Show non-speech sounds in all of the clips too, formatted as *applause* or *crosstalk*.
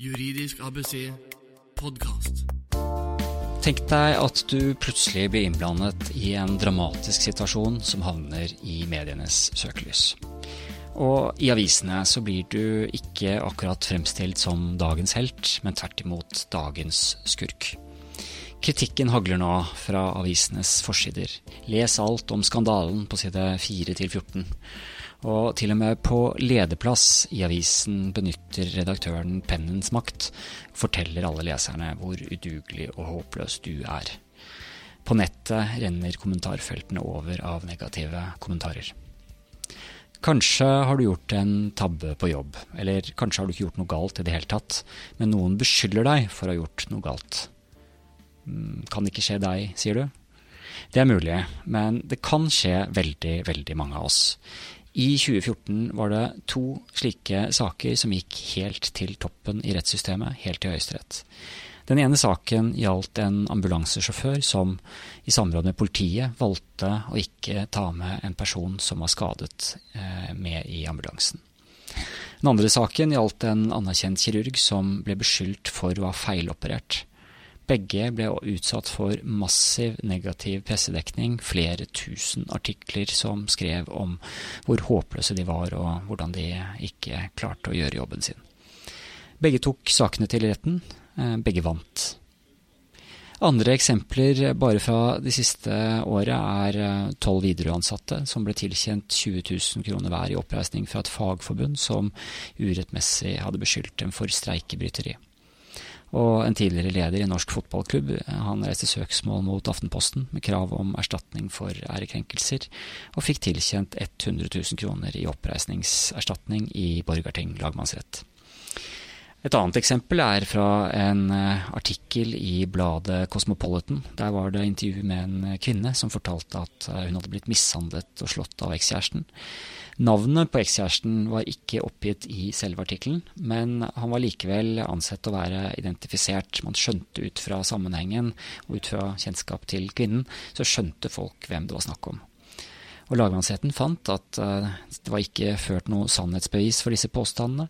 Juridisk ABC podkast. Tenk deg at du plutselig blir innblandet i en dramatisk situasjon som havner i medienes søkelys. Og i avisene så blir du ikke akkurat fremstilt som dagens helt, men tvert imot dagens skurk. Kritikken hagler nå fra avisenes forsider. Les alt om skandalen på side 4 til 14. Og til og med på lederplass i avisen benytter redaktøren pennens makt forteller alle leserne hvor udugelig og håpløs du er. På nettet renner kommentarfeltene over av negative kommentarer. Kanskje har du gjort en tabbe på jobb, eller kanskje har du ikke gjort noe galt i det hele tatt, men noen beskylder deg for å ha gjort noe galt. Mm, kan ikke skje deg, sier du? Det er mulig, men det kan skje veldig, veldig mange av oss. I 2014 var det to slike saker som gikk helt til toppen i rettssystemet, helt til Høyesterett. Den ene saken gjaldt en ambulansesjåfør som i samråd med politiet valgte å ikke ta med en person som var skadet eh, med i ambulansen. Den andre saken gjaldt en anerkjent kirurg som ble beskyldt for å ha feiloperert. Begge ble utsatt for massiv negativ pressedekning, flere tusen artikler som skrev om hvor håpløse de var og hvordan de ikke klarte å gjøre jobben sin. Begge tok sakene til retten, eh, begge vant. Andre eksempler bare fra de siste året er eh, tolv Widerøe-ansatte som ble tilkjent 20 000 kroner hver i oppreisning fra et fagforbund som urettmessig hadde beskyldt dem for streikebryteri. Og en tidligere leder i Norsk Fotballklubb han reiste søksmål mot Aftenposten med krav om erstatning for ærekrenkelser, og fikk tilkjent 100 000 kroner i oppreisningserstatning i Borgarting lagmannsrett. Et annet eksempel er fra en eh, artikkel i bladet Cosmopolitan. Der var det intervju med en kvinne som fortalte at eh, hun hadde blitt mishandlet og slått av ekskjæresten. Navnet på ekskjæresten var ikke oppgitt i selve artikkelen, men han var likevel ansett å være identifisert. Man skjønte ut fra sammenhengen og ut fra kjennskap til kvinnen, så skjønte folk hvem det var snakk om. Og Lagmannsretten fant at det var ikke ført noe sannhetsbevis for disse påstandene,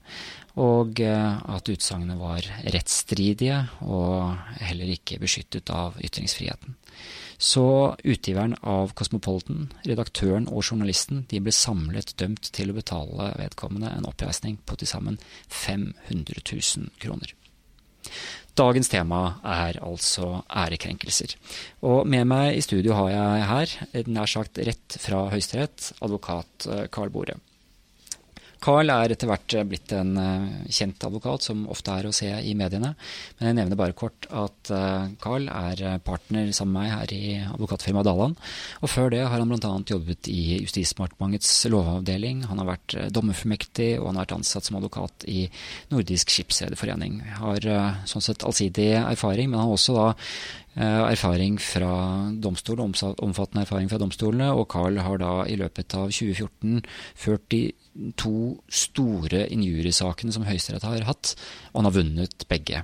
og uh, at utsagnene var rettsstridige og heller ikke beskyttet av ytringsfriheten. Så utgiveren av Cosmopolitan, redaktøren og journalisten de ble samlet dømt til å betale vedkommende en oppreisning på til sammen 500 000 kroner. Dagens tema er altså ærekrenkelser. Og med meg i studio har jeg her, nær sagt rett fra Høyesterett, advokat Karl eh, Bore. Carl er etter hvert blitt en uh, kjent advokat, som ofte er å se i mediene. Men jeg nevner bare kort at uh, Carl er eh, partner sammen med meg her i advokatfirmaet Daland. Og før det har han bl.a. jobbet i Justisdepartementets lovavdeling. Han har vært dommerformektig, og han har vært ansatt som advokat i Nordisk Skipsrederforening. Har sånn sett allsidig erfaring, men han har også da erfaring fra domstolen, omfattende erfaring fra domstolene, og Carl har da i løpet av 2014 ført de to store injuriesakene som Høyesterett har hatt, og han har vunnet begge.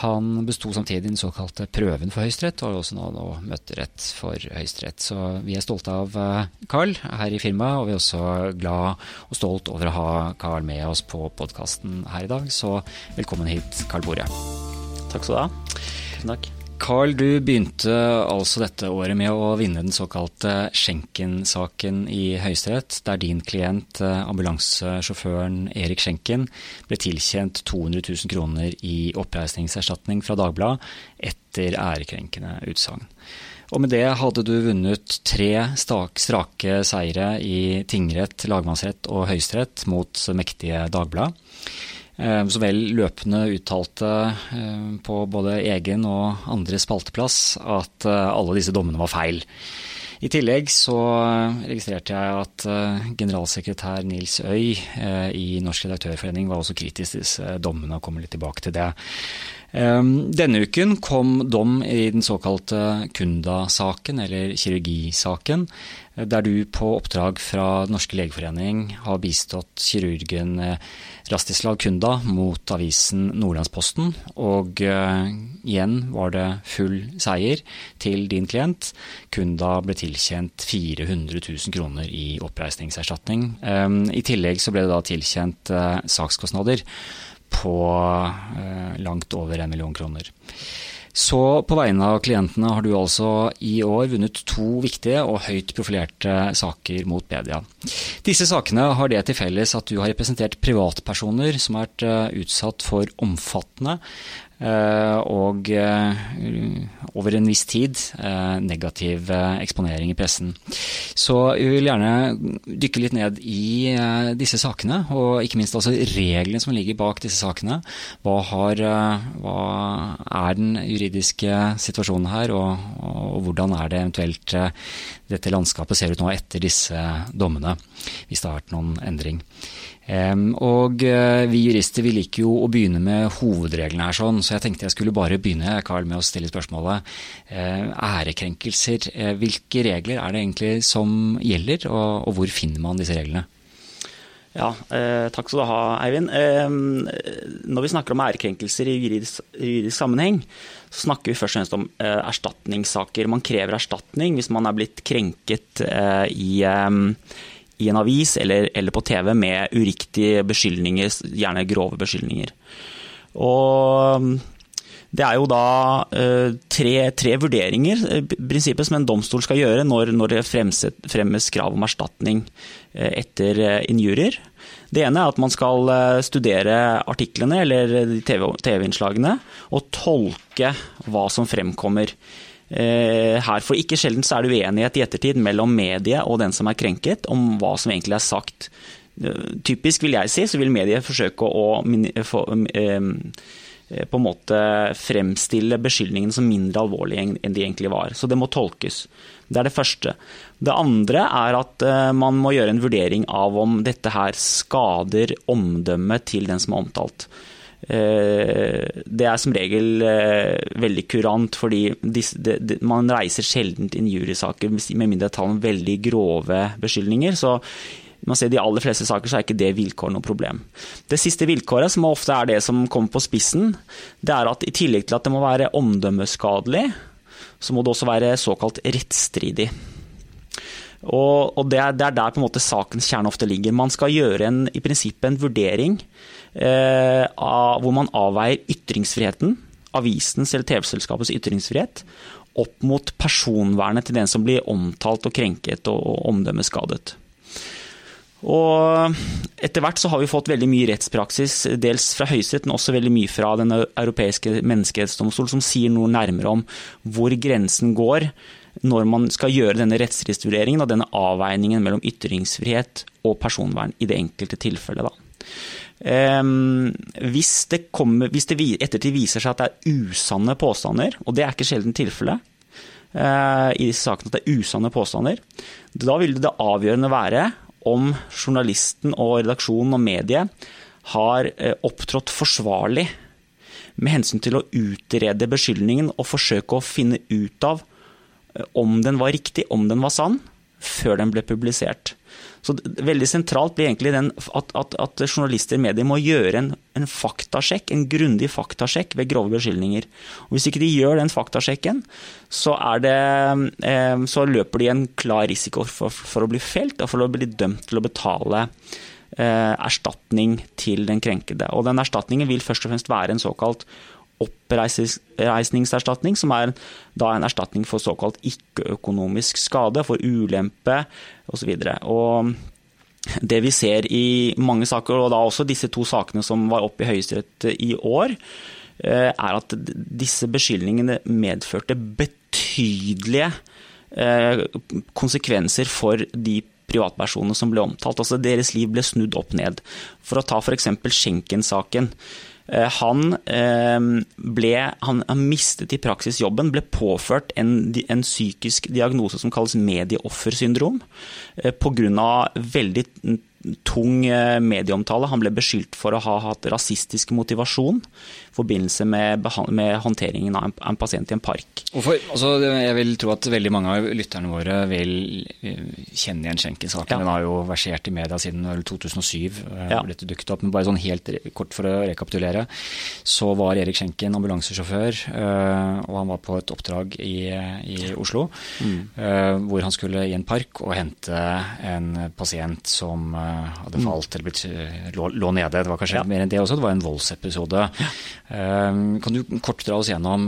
Han besto samtidig den såkalte prøven for Høyesterett, og har også nå, nå møterett for Høyesterett. Så vi er stolte av eh, Carl her i firmaet, og vi er også glad og stolt over å ha Carl med oss på podkasten her i dag. Så velkommen hit, Carl Bore. Takk skal du ha. Tusen takk. Carl, du begynte altså dette året med å vinne den såkalte Schenken-saken i Høyesterett, der din klient, eh, ambulansesjåføren Erik Schenken, ble tilkjent 200 000 kroner i oppreisningserstatning fra Dagbladet etter ærekrenkende utsagn. Og med det hadde du vunnet tre strake seire i tingrett, lagmannsrett og høyesterett mot mektige Dagbladet. Eh, så vel løpende uttalte eh, på både egen og andre spalteplass at eh, alle disse dommene var feil. I tillegg så registrerte jeg at generalsekretær Nils Øy i Norsk redaktørforening var også kritisk til disse dommene, og kommer litt tilbake til det. Denne uken kom dom i den såkalte Kunda-saken, eller kirurgisaken, der du på oppdrag fra norske legeforening har bistått kirurgen eh, Rastislav Kunda mot avisen Nordlandsposten. Og uh, igjen var det full seier til din klient. Kunda ble tilkjent 400 000 kroner i oppreisningserstatning. Um, I tillegg så ble det da tilkjent uh, sakskostnader på på langt over en million kroner. Så på vegne av klientene har du altså i år vunnet to viktige og høyt profilerte saker mot media. Disse sakene har det til felles at du har representert privatpersoner som har vært utsatt for omfattende Eh, og eh, over en viss tid eh, negativ eksponering i pressen. Så vi vil gjerne dykke litt ned i disse sakene, og ikke minst altså reglene som ligger bak disse sakene. Hva, har, hva er den juridiske situasjonen her, og, og, hvordan er det eventuelt dette landskapet ser ut nå etter disse dommene, hvis det har vært noen endring. Og eh, vi jurister vi liker jo å begynne med hovedreglene her, sånn, så jeg tenkte jeg skulle bare begynne Karl, med å stille spørsmålet. Eh, ærekrenkelser, eh, hvilke regler er det egentlig som gjelder, og, hvor finner man disse reglene? Ja, Takk skal du ha, Eivind. Når vi snakker om ærekrenkelser i juridisk, juridisk, sammenheng, så snakker vi først og fremst om erstatningssaker. Man krever erstatning hvis man er blitt krenket i i en avis eller, eller på TV med uriktige beskyldninger, gjerne grove beskyldninger. Og det er jo da uh, tre, tre, vurderinger uh, prinsippet som en domstol skal gjøre når, når det fremset, fremmes krav om erstatning uh, etter injurier. Det ene er at man skal studere artiklene eller TV-innslagene TV og tolke hva som fremkommer. Eh, her. For ikke sjelden så er det uenighet i ettertid mellom mediet og den som er krenket, om hva som egentlig er sagt. Eh, typisk vil jeg si, så vil mediet forsøke å eh, på en måte fremstille beskyldningene som mindre alvorlige enn de egentlig var. Så det må tolkes. Det er det første. Det andre er at man må gjøre en vurdering av om dette her skader omdømmet til den som er omtalt. Eh, det er som regel eh, veldig kurant, fordi man reiser sjelden injuriesaker med mindre det er veldig grove beskyldninger. så man ser de aller fleste saker så er ikke det vilkåret noe problem. Det siste vilkåret, som ofte er det som kommer på spissen, det er at i tillegg til at det må være omdømmeskadelig, så må det også være såkalt rettsstridig. Og, og det, er, det, er, der på en måte sakens kjerne ofte ligger. Man skal gjøre en, i prinsippet en vurdering hvor man avveier ytringsfriheten, avisens eller TV-selskapets ytringsfrihet, opp mot personvernet til den som blir omtalt og krenket og, og omdømmeskadet. Og etter hvert så har vi fått veldig mye rettspraksis, dels fra Høyesterett, men også veldig mye fra Den europeiske menneskerettsdomstol, som sier noe nærmere om hvor grensen går når man skal gjøre denne rettsstridsvurderingen og denne avveiningen mellom ytringsfrihet og personvern i det enkelte tilfellet. Um, hvis det, kommer, hvis det ettertid viser seg at det er usanne påstander, og det er ikke sjelden tilfellet uh, i disse sakene at det er usanne påstander, da vil det avgjørende være om journalisten og redaksjonen og mediet har uh, opptrådt forsvarlig med hensyn til å utrede beskyldningen og forsøke å finne ut av om den var riktig, om den var sann, før den ble publisert. Så Veldig sentralt blir egentlig den at, at, at journalister i medier må gjøre en, en, faktasjekk, en grundig faktasjekk ved grove beskyldninger. Og Hvis ikke de gjør den faktasjekken, så, det, eh, så løper de en klar risiko for, for, å bli felt og for å bli dømt til å betale eh, erstatning til den krenkede. Og den erstatningen vil først og fremst være en såkalt oppreisningserstatning, som er da en erstatning for såkalt ikke-økonomisk skade, for ulempe osv. Det vi ser i mange saker, og da også disse to sakene som var oppe i Høyesterett i år, eh, er at disse beskyldningene medførte betydelige eh, konsekvenser for de privatpersonene som ble omtalt. Altså Deres liv ble snudd opp ned. For å ta f.eks. Schenken-saken. Eh, han, eh, ble, han mistet i praksis jobben, ble påført en, en psykisk diagnose som kalles medieoffersyndrom, eh, pga. veldig tung medieomtale. Han ble beskyldt for å ha hatt rasistisk motivasjon forbindelse med, med håndteringen av en, en, pasient i en park. Hvorfor, altså, jeg vil tro at veldig mange av lytterne våre vil kjenne igjen Schenken-saken. Ja. Den har jo versert i media siden 2007. Ja. Dette dukket opp, men bare sånn helt kort for å rekapitulere så var Erik Schenken ambulansesjåfør, eh, og han var på et oppdrag i, i Oslo. Mm. Eh, hvor han skulle i en park og hente en pasient som, eh, hadde mm. falt eller blitt, lå, lå, nede. Det var kanskje ja. mer enn det også, det var en voldsepisode. Ja. Kan du kort dra oss gjennom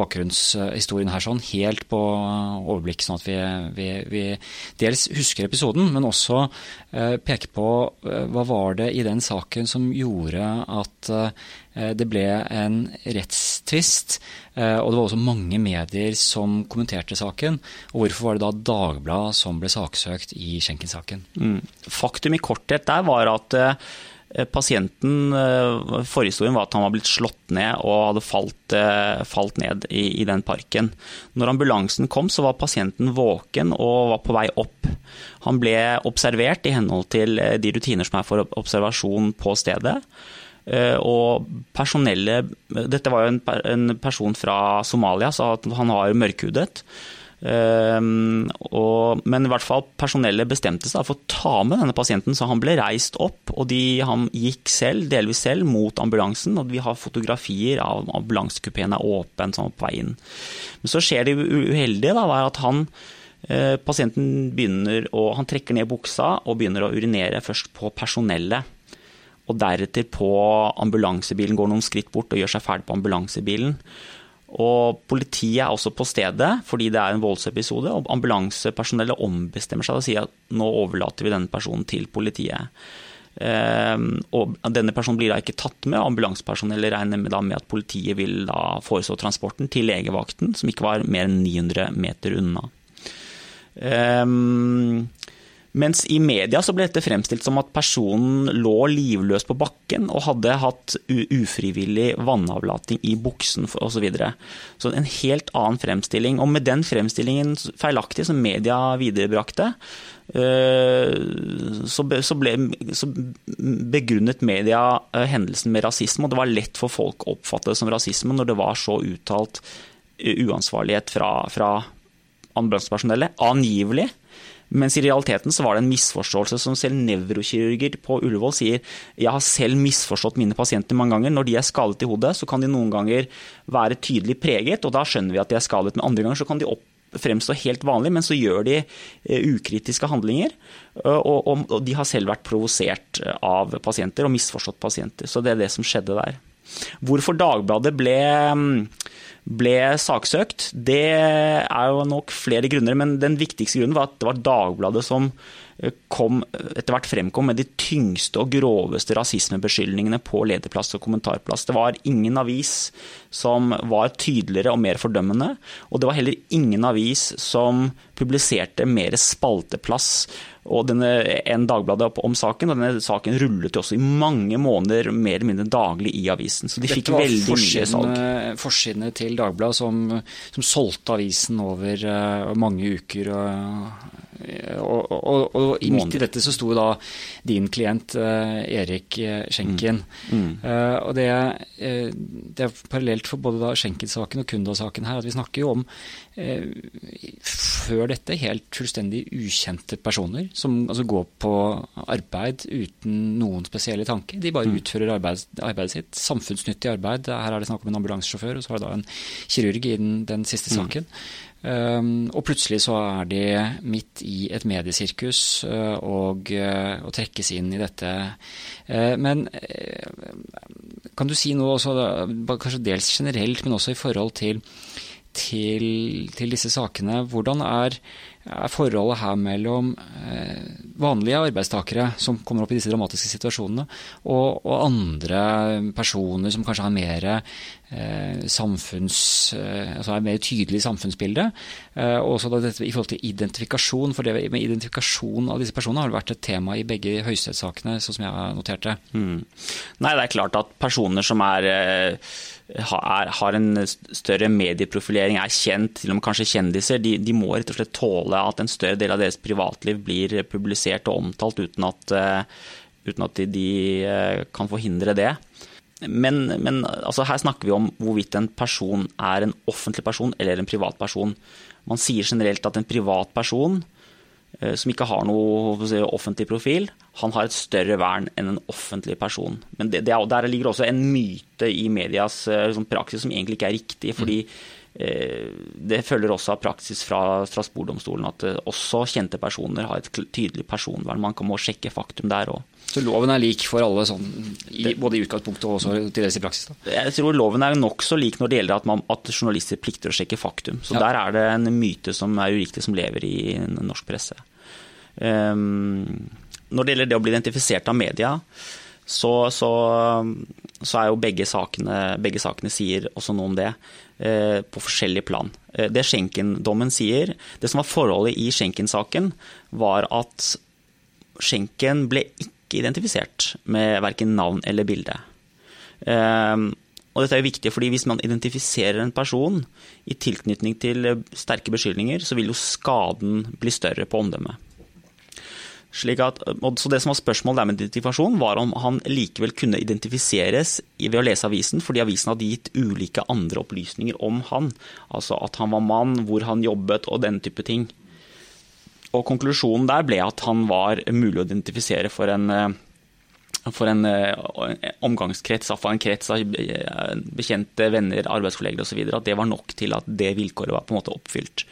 bakgrunnshistorien her sånn, helt på overblikk, sånn at vi, vi, vi dels husker episoden, men også peke på hva var det i den saken som gjorde at Eh, det ble en rettstvist, eh, og det var også mange medier som kommenterte saken. Og hvorfor var det da Dagbladet som ble saksøkt i Schenken-saken? Mm. Faktum i korthet der var at eh, Pasienten, Forhistorien var at han var blitt slått ned og hadde falt, falt ned i, i, den parken. Når ambulansen kom, så var pasienten våken og var på vei opp. Han ble observert i henhold til de rutiner som er for observasjon på stedet. Eh, og personellet Dette var jo en, en person fra Somalia, så han var mørkhudet. Um, og, men i hvert fall personellet bestemte seg for å ta med denne pasienten, så han ble reist opp. Og de, han gikk selv, delvis selv, mot ambulansen. Og vi har fotografier av ambulansekupeen er åpen sånn på veien. Men så skjer det uheldige, da, at han uh, pasienten begynner å Han trekker ned buksa og begynner å urinere først på personellet og deretter på ambulansebilen, går noen skritt bort og gjør seg ferdig på ambulansebilen. Og Politiet er også på stedet fordi det er en voldsepisode. og Ambulansepersonellet ombestemmer seg og sier at nå overlater vi denne personen til politiet. Um, og Denne personen blir da ikke tatt med. og Ambulansepersonellet regner med, med, at politiet vil da foreslå transporten til legevakten, som ikke var mer enn 900 meter unna. Um, mens i media så ble dette fremstilt som at personen lå livløs på bakken og hadde hatt ufrivillig vannavlating i buksen osv. Så, videre. så en helt annen fremstilling. Og med den fremstillingen feilaktig som media viderebrakte, eh, så, ble, så begrunnet media eh, hendelsen med rasisme, og det var lett for folk å oppfatte det som rasisme når det var så uttalt eh, uansvarlighet fra, fra ambulansepersonellet. Angivelig mens i realiteten så var det en misforståelse som selv nevrokirurger på Ullevål sier jeg har selv misforstått mine pasienter mange ganger. Når de er skadet i hodet, så kan de noen ganger være tydelig preget, og da skjønner vi at de er skadet. Men andre ganger så kan de opp fremstå helt vanlig, men så gjør de uh, ukritiske handlinger. Og, de har selv vært provosert av pasienter og misforstått pasienter. Så det er det som skjedde der. Hvorfor Dagbladet ble um, ble saksøkt. Det er jo nok flere grunner, men den viktigste grunnen var at det var Dagbladet som kom, etter hvert fremkom med de tyngste og groveste rasismebeskyldningene på lederplass og kommentarplass. Det var ingen avis som var tydeligere og mer fordømmende, og det var heller ingen avis som publiserte mer spalteplass og denne, en Dagbladet om saken, og denne saken rullet jo også i mange måneder mer eller mindre daglig i avisen. Så de fikk veldig mye salg. Forsidene til Dagbladet som, som, solgte avisen over uh, mange uker. og og, og, og, midt i dette så sto da din klient uh, Erik Schenken. Mm. Mm. Uh, og det, det, er parallelt for både da Schenken-saken og Kunda-saken her at vi snakker jo om før dette helt fullstendig ukjente personer som altså går på arbeid uten noen spesielle tanker. De bare mm. utfører arbeid, arbeidet sitt. Samfunnsnyttig arbeid. Her er det snakk om en ambulansesjåfør, og så har det da en kirurg i den, den siste mm. saken. Mm. Um, og plutselig så er de midt i et mediesirkus uh, og, uh, og, trekkes inn i dette. Uh, men kan du si noe også, kanskje dels generelt, men også i forhold til, til, til disse sakene. Hvordan er er forholdet her mellom eh, vanlige arbeidstakere som kommer opp i disse dramatiske situasjonene, og, og andre personer som kanskje har mer eh, samfunns, eh, altså et mer tydelig samfunnsbilde. Eh, og også i forhold til identifikasjon, for det med identifikasjon av disse personene har vært et tema i begge høyesterettssakene, sånn som jeg har notert det. Mm. Nei, det er klart at personer som er eh, er, har en større medieprofilering, er kjent, til og med kanskje kjendiser, de, de, må rett og slett tåle at en større del av deres privatliv blir publisert og omtalt uten at, uten at de, de kan forhindre det. Men, men altså, her snakker vi om hvorvidt en person er en offentlig person eller en privat person. Man sier generelt at en privat person Eh, som ikke har noe offentlig profil, han har et større vern enn en offentlig person. Men det, det, der ligger også en myte i medias liksom, praksis som egentlig ikke er riktig. fordi det følger også av praksis fra Strasbourg-domstolen at også kjente personer har et tydelig personvern. Man kan må sjekke faktum der òg. Så loven er lik for alle, sånn, i, både i utgangspunktet og også til dels i praksis? Da. Jeg tror loven er nokså lik når det gjelder at, man, at, journalister plikter å sjekke faktum. Så ja. der er det en myte som er uriktig, som lever i norsk presse. Um, når det gjelder det å bli identifisert av media, så, så, så er jo begge sakene, begge sakene sier også noe om det eh, på forskjellig plan. Eh, det Schenken-dommen sier, det som var forholdet i Schenken-saken, var at Schenken ble ikke identifisert med verken navn eller bilde. Ehm, og dette er jo viktig, fordi hvis man identifiserer en person i tilknytning til sterke beskyldninger, så vil jo skaden bli større på omdømmet. At, så det som var Spørsmålet der med identifikasjon var om han likevel kunne identifiseres ved å lese avisen, fordi avisen hadde gitt ulike andre opplysninger om han. Altså at han var mann, hvor han jobbet og den type ting. Og konklusjonen der ble at han var mulig å identifisere for en, for en omgangskrets, iallfall en krets av bekjente, venner, arbeidskolleger osv. At det var nok til at det vilkåret var på en måte oppfylt.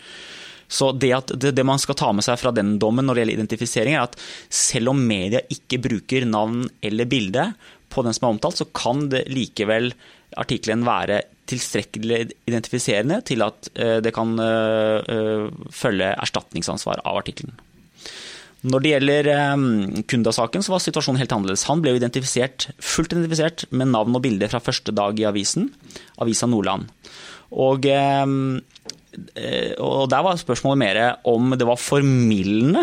Så det, det, det, man skal ta med seg fra den dommen når det gjelder identifisering, er at selv om media ikke bruker navn eller bilde på den som er omtalt, så kan det likevel artikkelen være tilstrekkelig identifiserende til at eh, det kan eh, eh, følge erstatningsansvar av artikkelen. Når det gjelder Kunda-saken, så var situasjonen helt annerledes. Han ble identifisert, fullt identifisert med navn og bilde fra første dag i avisen, Avisa Nordland. Og og der var spørsmålet mer om det var formildende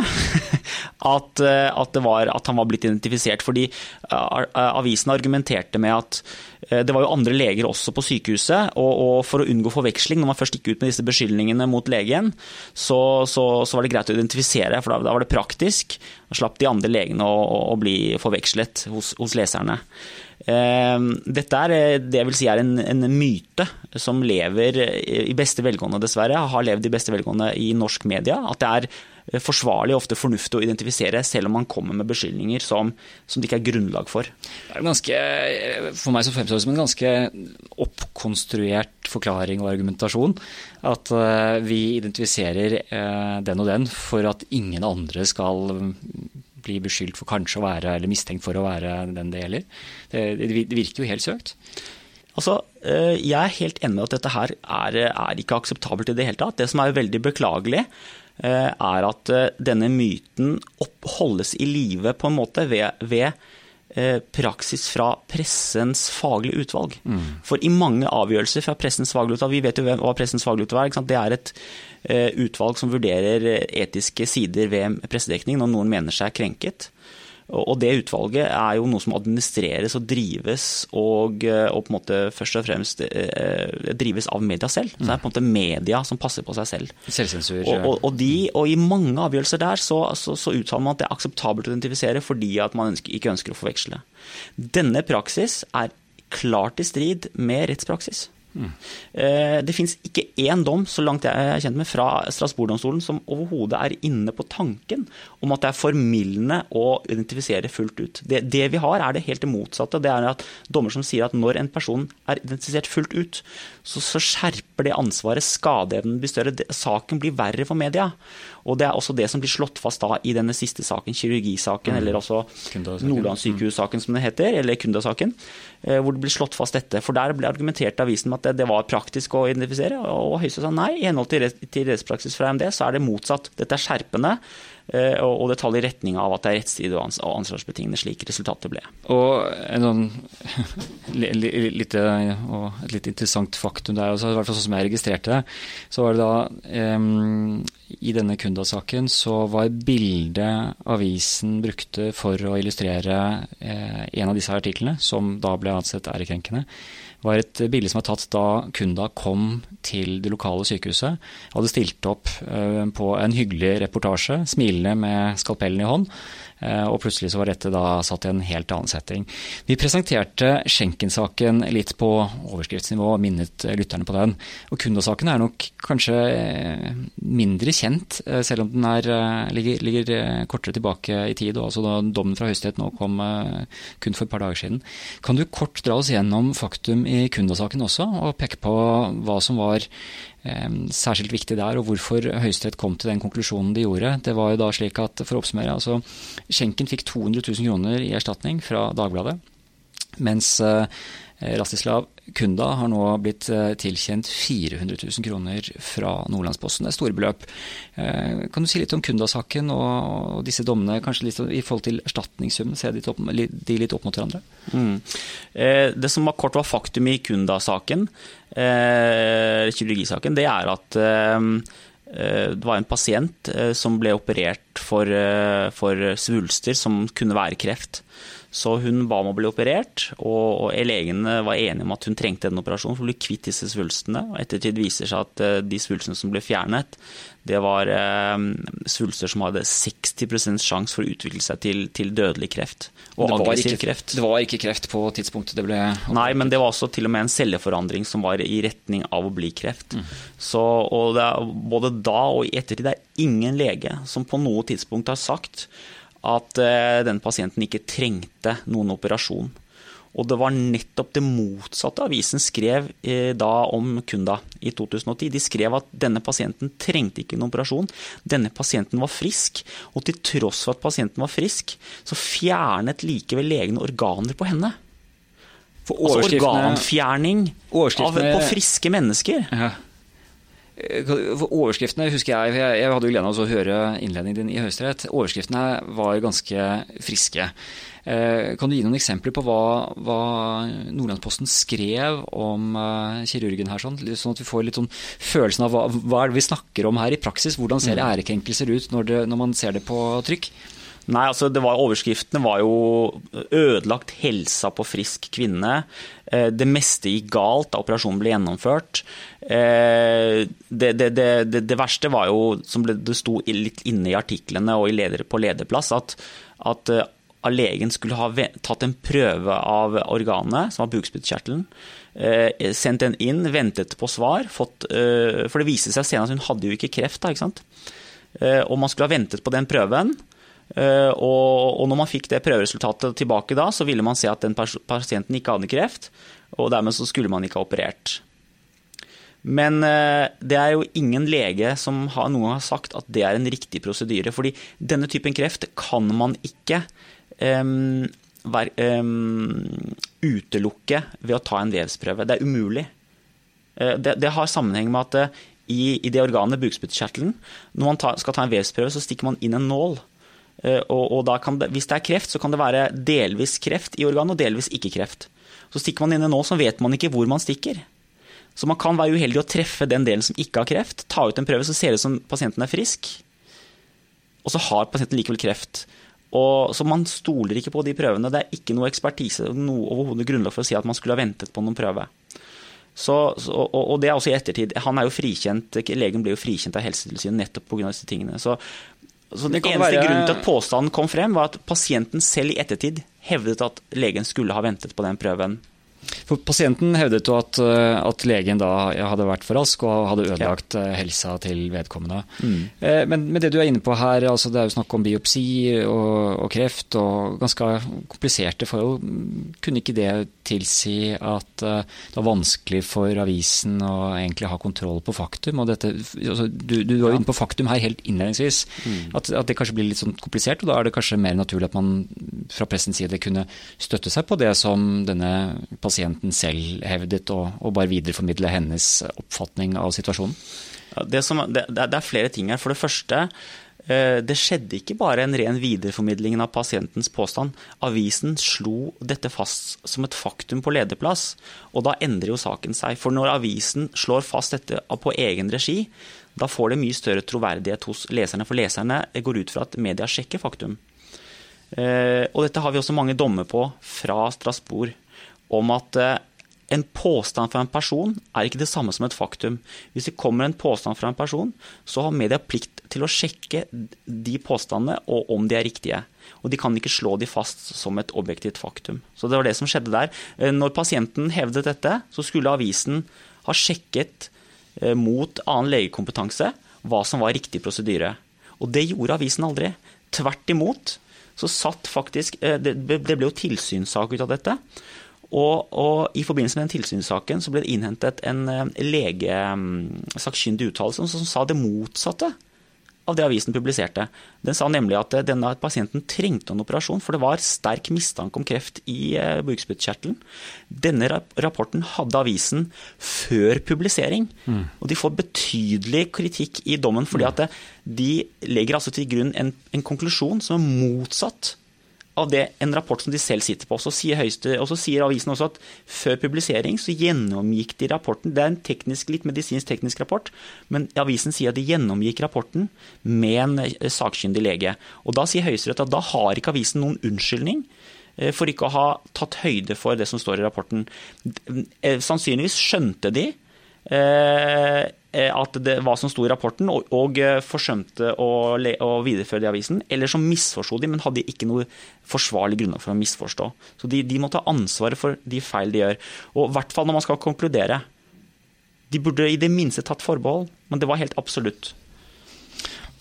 *laughs* at, eh, at, at, han var blitt identifisert. Fordi eh, avisen argumenterte med at det var jo andre leger også på sykehuset, og, og for å unngå forveksling, når man først gikk ut med disse beskyldningene mot legen, så, så, så var det greit å identifisere, for da, da var det praktisk. Da slapp de andre legene å, å bli forvekslet hos, hos leserne. Ehm, dette er, det jeg vil si er en, en, myte som lever i beste velgående, dessverre. Har levd i beste velgående i norsk media. At det er Eh, forsvarlig og ofte fornuftig å identifisere, selv om man kommer med beskyldninger som, som, det ikke er grunnlag for. Det er ganske, eh, for meg som fremstår det som en ganske oppkonstruert forklaring og argumentasjon. At vi identifiserer den og den for at ingen andre skal bli beskyldt for kanskje å være, eller mistenkt for å være den det gjelder. Det, det virker jo helt søkt. Altså, Jeg er helt enig med at dette her er, er ikke akseptabelt i det hele tatt. Det som er veldig beklagelig, Eh, er at eh, denne myten holdes i live på en måte ved, ved eh, praksis fra pressens faglige utvalg. Mm. For i mange avgjørelser fra pressens faglige utvalg, vi vet jo hva pressens faglige utvalg er, det er et utvalg som vurderer etiske sider ved pressedekning når noen mener seg krenket. Og det utvalget er jo noe som administreres og drives og, eh, og på en måte først og fremst eh, drives av media selv. Så det er på en måte media som passer på seg selv. Selvsensur. Og, og, og, de, og i mange avgjørelser der så, så, så, uttaler man at det er akseptabelt å identifisere fordi at man ønsker, ikke ønsker å forveksle. Denne praksis er klart i strid med rettspraksis. Mm. Det finnes ikke én dom så langt jeg er kjent med, fra Strasbourg-domstolen som overhodet er inne på tanken om at det er formildende å identifisere fullt ut. Det, det, vi har, er det helt det motsatte. Det er at dommer som sier at når en person er identifisert fullt ut, så, så skjerper det ansvaret, skadeevnen blir større, saken blir verre for media. Og Det er også det som blir slått fast da i denne siste saken, kirurgisaken, mm. eller også Nordlandssykehussaken som det heter, eller Kunda-saken, eh, hvor det blir slått fast dette. For Der ble argumentert avisen med at det, det var praktisk å identifisere, og Høyesterett sa nei. I henhold til, til rettspraksis fra MD så er det motsatt. Dette er skjerpende. Eh, og det taler i retning av at det er rettsstridig og ansvarsbetingende slik resultatet ble. Og en sånn *laughs* litt, og et litt interessant faktum der, også, i hvert fall sånn som jeg registrerte det, så var det da um, i denne Kunda-saken så var bildet avisen brukte for å illustrere eh, en av disse artiklene, som da ble ansett ærekrenkende, var et bilde som var tatt da Kunda kom til det lokale sykehuset. Hadde stilt opp eh, på en hyggelig reportasje, smilende med skalpellen i hånd. Eh, og plutselig så var dette da satt i en helt annen setting. Vi presenterte Schenken-saken litt på overskriftsnivå og minnet lytterne på den. Og Kunda-saken er nok kanskje eh, mindre kjent, selv om den er, ligger, ligger, kortere tilbake i tid. og altså da Dommen fra Høyesterett nå kom kun for et par dager siden. Kan du kort dra oss gjennom faktum i Kunda-saken også, og peke på hva som var særskilt viktig der, og hvorfor Høyesterett kom til den konklusjonen de gjorde. Det var jo da slik at, for å oppsummere, altså Schenken fikk 200 000 kroner i erstatning fra Dagbladet. Mens Eh, Rastislav Kunda har nå blitt eh, tilkjent 400 000 kroner fra Nordlandsposten. Det er store beløp. Eh, kan du si litt om Kunda-saken og disse dommene, kanskje litt i forhold til erstatningssummen? Se de, de litt opp mot hverandre? Mm. Det som var kort var faktum i Kunda-saken, kirurgisaken, det er at det var en pasient som ble operert for, for svulster som kunne være kreft. Så hun ba om å bli operert, og, legene var enige om at hun trengte en operasjon for å bli kvitt disse svulstene. Og ettertid viser seg at eh, de svulstene som ble fjernet, det var eh, svulster som hadde 60% sjanse for å utvikle seg til, til dødelig kreft. Og aggressiv kreft. Det var ikke kreft på tidspunktet det ble operert. Nei, men det var også til og med en celleforandring som var i retning av å bli kreft. Mm. Så, og både da og i ettertid det er ingen lege som på noe tidspunkt har sagt at denne den pasienten ikke trengte noen operasjon. Og det var nettopp det motsatte avisen skrev eh, da om Kunda i 2010. De skrev at denne pasienten trengte ikke en operasjon. Denne pasienten var frisk. Og til tross for at pasienten var frisk, så fjernet likevel legene organer på henne. For altså organfjerning av, på friske mennesker. Ja. Eh, overskriftene husker jeg, jeg hadde jo gleden av å høre innledningen din i Høyesterett. Overskriftene var ganske friske. Eh, kan du gi noen eksempler på hva, hva Nordlandsposten skrev om eh, kirurgen her, sånn, sånn, at vi får litt sånn følelsen av hva, hva er det vi snakker om her i praksis? Hvordan ser mm. ærekrenkelser ut når, det, når man ser det på trykk? Nei, altså var, Overskriftene var jo 'ødelagt helsa på frisk kvinne'. Eh, det meste gikk galt da operasjonen ble gjennomført. Eh, det, det, det, det verste var jo, som det sto litt inne i artiklene og leder, på lederplass, at, at eh, legen skulle ha tatt en prøve av organet, som var bukspyttkjertelen. Sendt den inn, ventet på svar. Fått, for det viste seg senere at hun hadde jo ikke kreft. Da, ikke sant? Og man skulle ha ventet på den prøven. Eh, og, når man fikk det prøveresultatet tilbake da, så ville man se at den pasienten ikke hadde kreft, og dermed så skulle man ikke ha operert. Men eh, det er jo ingen lege som har, noen har sagt at det er en riktig prosedyre. fordi denne typen kreft kan man ikke um, være, um, utelukke ved å ta en vevsprøve. Det er umulig. Det, det har sammenheng med at i, i det organet, bukspyttkjertelen, når man ta, skal ta en vevsprøve, så stikker man inn en nål. Eh, og, og det, hvis det er kreft, så kan det være delvis kreft i organet og delvis ikke kreft. Så stikker man inne nå, så vet man ikke hvor man stikker. Så man kan være uheldig å treffe den delen som ikke har kreft. Ta ut en prøve, så ser det ut som pasienten er frisk. Og så har pasienten likevel kreft. Og, så man stoler ikke på de prøvene. Det er ikke noe ekspertise, noe overhodet grunnlag for å si at man skulle ha ventet på noen prøve. Så, og, og, det er også i ettertid. Han er jo frikjent, Legen ble jo frikjent av Helsetilsynet nettopp pga. disse tingene. Så så Den eneste være... grunnen til at påstanden kom frem, var at pasienten selv i ettertid hevdet at legen skulle ha ventet på den prøven for Pasienten hevdet jo at, eh, at, legen da hadde vært for rask og hadde ødelagt ja. Eh, helsa til vedkommende. Mm. Eh, men, men, det du er inne på her, altså det er jo snakk om biopsi og, og, kreft og ganske kompliserte forhold. Kunne ikke det tilsi at det var vanskelig for avisen å egentlig ha kontroll på faktum? Dette, altså, du, du, var jo inne på faktum her helt innledningsvis. Mm. At, at, det kanskje blir litt sånn komplisert, og da er det kanskje mer naturlig at man fra pressens side kunne støtte seg på det som denne pasienten pasienten selv hevdet, og, og bare videreformidle hennes oppfatning av situasjonen? Det, som, det, det, er flere ting her. For det første, eh, det skjedde ikke bare en ren videreformidling av pasientens påstand. Avisen slo dette fast som et faktum på lederplass, og da endrer jo saken seg. For når avisen slår fast dette på egen regi, da får det mye større troverdighet hos leserne, for leserne går ut fra at media sjekker faktum. Eh, og dette har vi også mange dommer på fra Strasbourg om at eh, en påstand fra en person er ikke det samme som et faktum. Hvis det kommer en påstand fra en person, så har media plikt til å sjekke de påstandene og om de er riktige. Og de kan ikke slå de fast som et objektivt faktum. Så det var det som skjedde der. Eh, når pasienten hevdet dette, så skulle avisen ha sjekket eh, mot annen legekompetanse hva som var riktig prosedyre. Og det gjorde avisen aldri. Tvert imot så satt faktisk Det ble jo tilsynssak ut av dette. Og, og, I forbindelse med den tilsynssaken så ble det innhentet en legesakkyndig uttalelse som sa det motsatte av det avisen publiserte. Den sa nemlig at eh, denne pasienten trengte en operasjon, for det var sterk mistanke om kreft i eh, bukspyttkjertelen. Denne rapporten hadde avisen før publisering, mm. og de får betydelig kritikk i dommen fordi at eh, de legger altså til grunn en, en konklusjon som er motsatt av det, en rapport som de selv sitter på. Så sier, høyeste, og så sier avisen også at før publisering så gjennomgikk de rapporten. Det er en teknisk, litt medisinsk teknisk rapport, men avisen sier at de gjennomgikk rapporten med en eh, sakkyndig lege. Og Da sier Høyesterett at da har ikke avisen noen unnskyldning eh, for ikke å ha tatt høyde for det som står i rapporten. Eh, sannsynligvis skjønte de at det, hva som sto i rapporten, og, og eh, forsømte å, å, videreføre det i avisen. Eller som misforsto de, men hadde ikke noe forsvarlig grunnlag for å misforstå. Så de, de må ta ansvaret for de feil de gjør. Og i hvert fall når man skal konkludere. De burde i det minste tatt forbehold, men det var helt absolutt.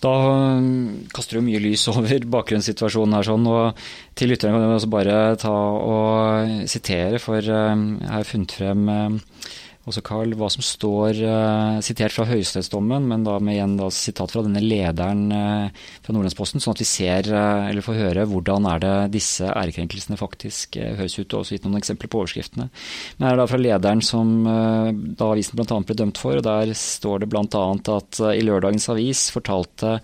Da um, kaster du mye lys *laughs* over bakgrunnssituasjonen her. sånn, og Til lytterne kan jeg også bare ta og sitere, for um, jeg har funnet frem um, også Carl, hva som står uh, sitert fra høyesterettsdommen, men da med igjen da, sitat fra denne lederen uh, fra Nordlandsposten, sånn at vi ser, uh, eller får høre, hvordan er det disse ærekrenkelsene faktisk høres ut, og også gitt noen eksempler på overskriftene. Men det er da fra lederen som da avisen bl.a. ble dømt for, og der står det bl.a. at i lørdagens avis fortalte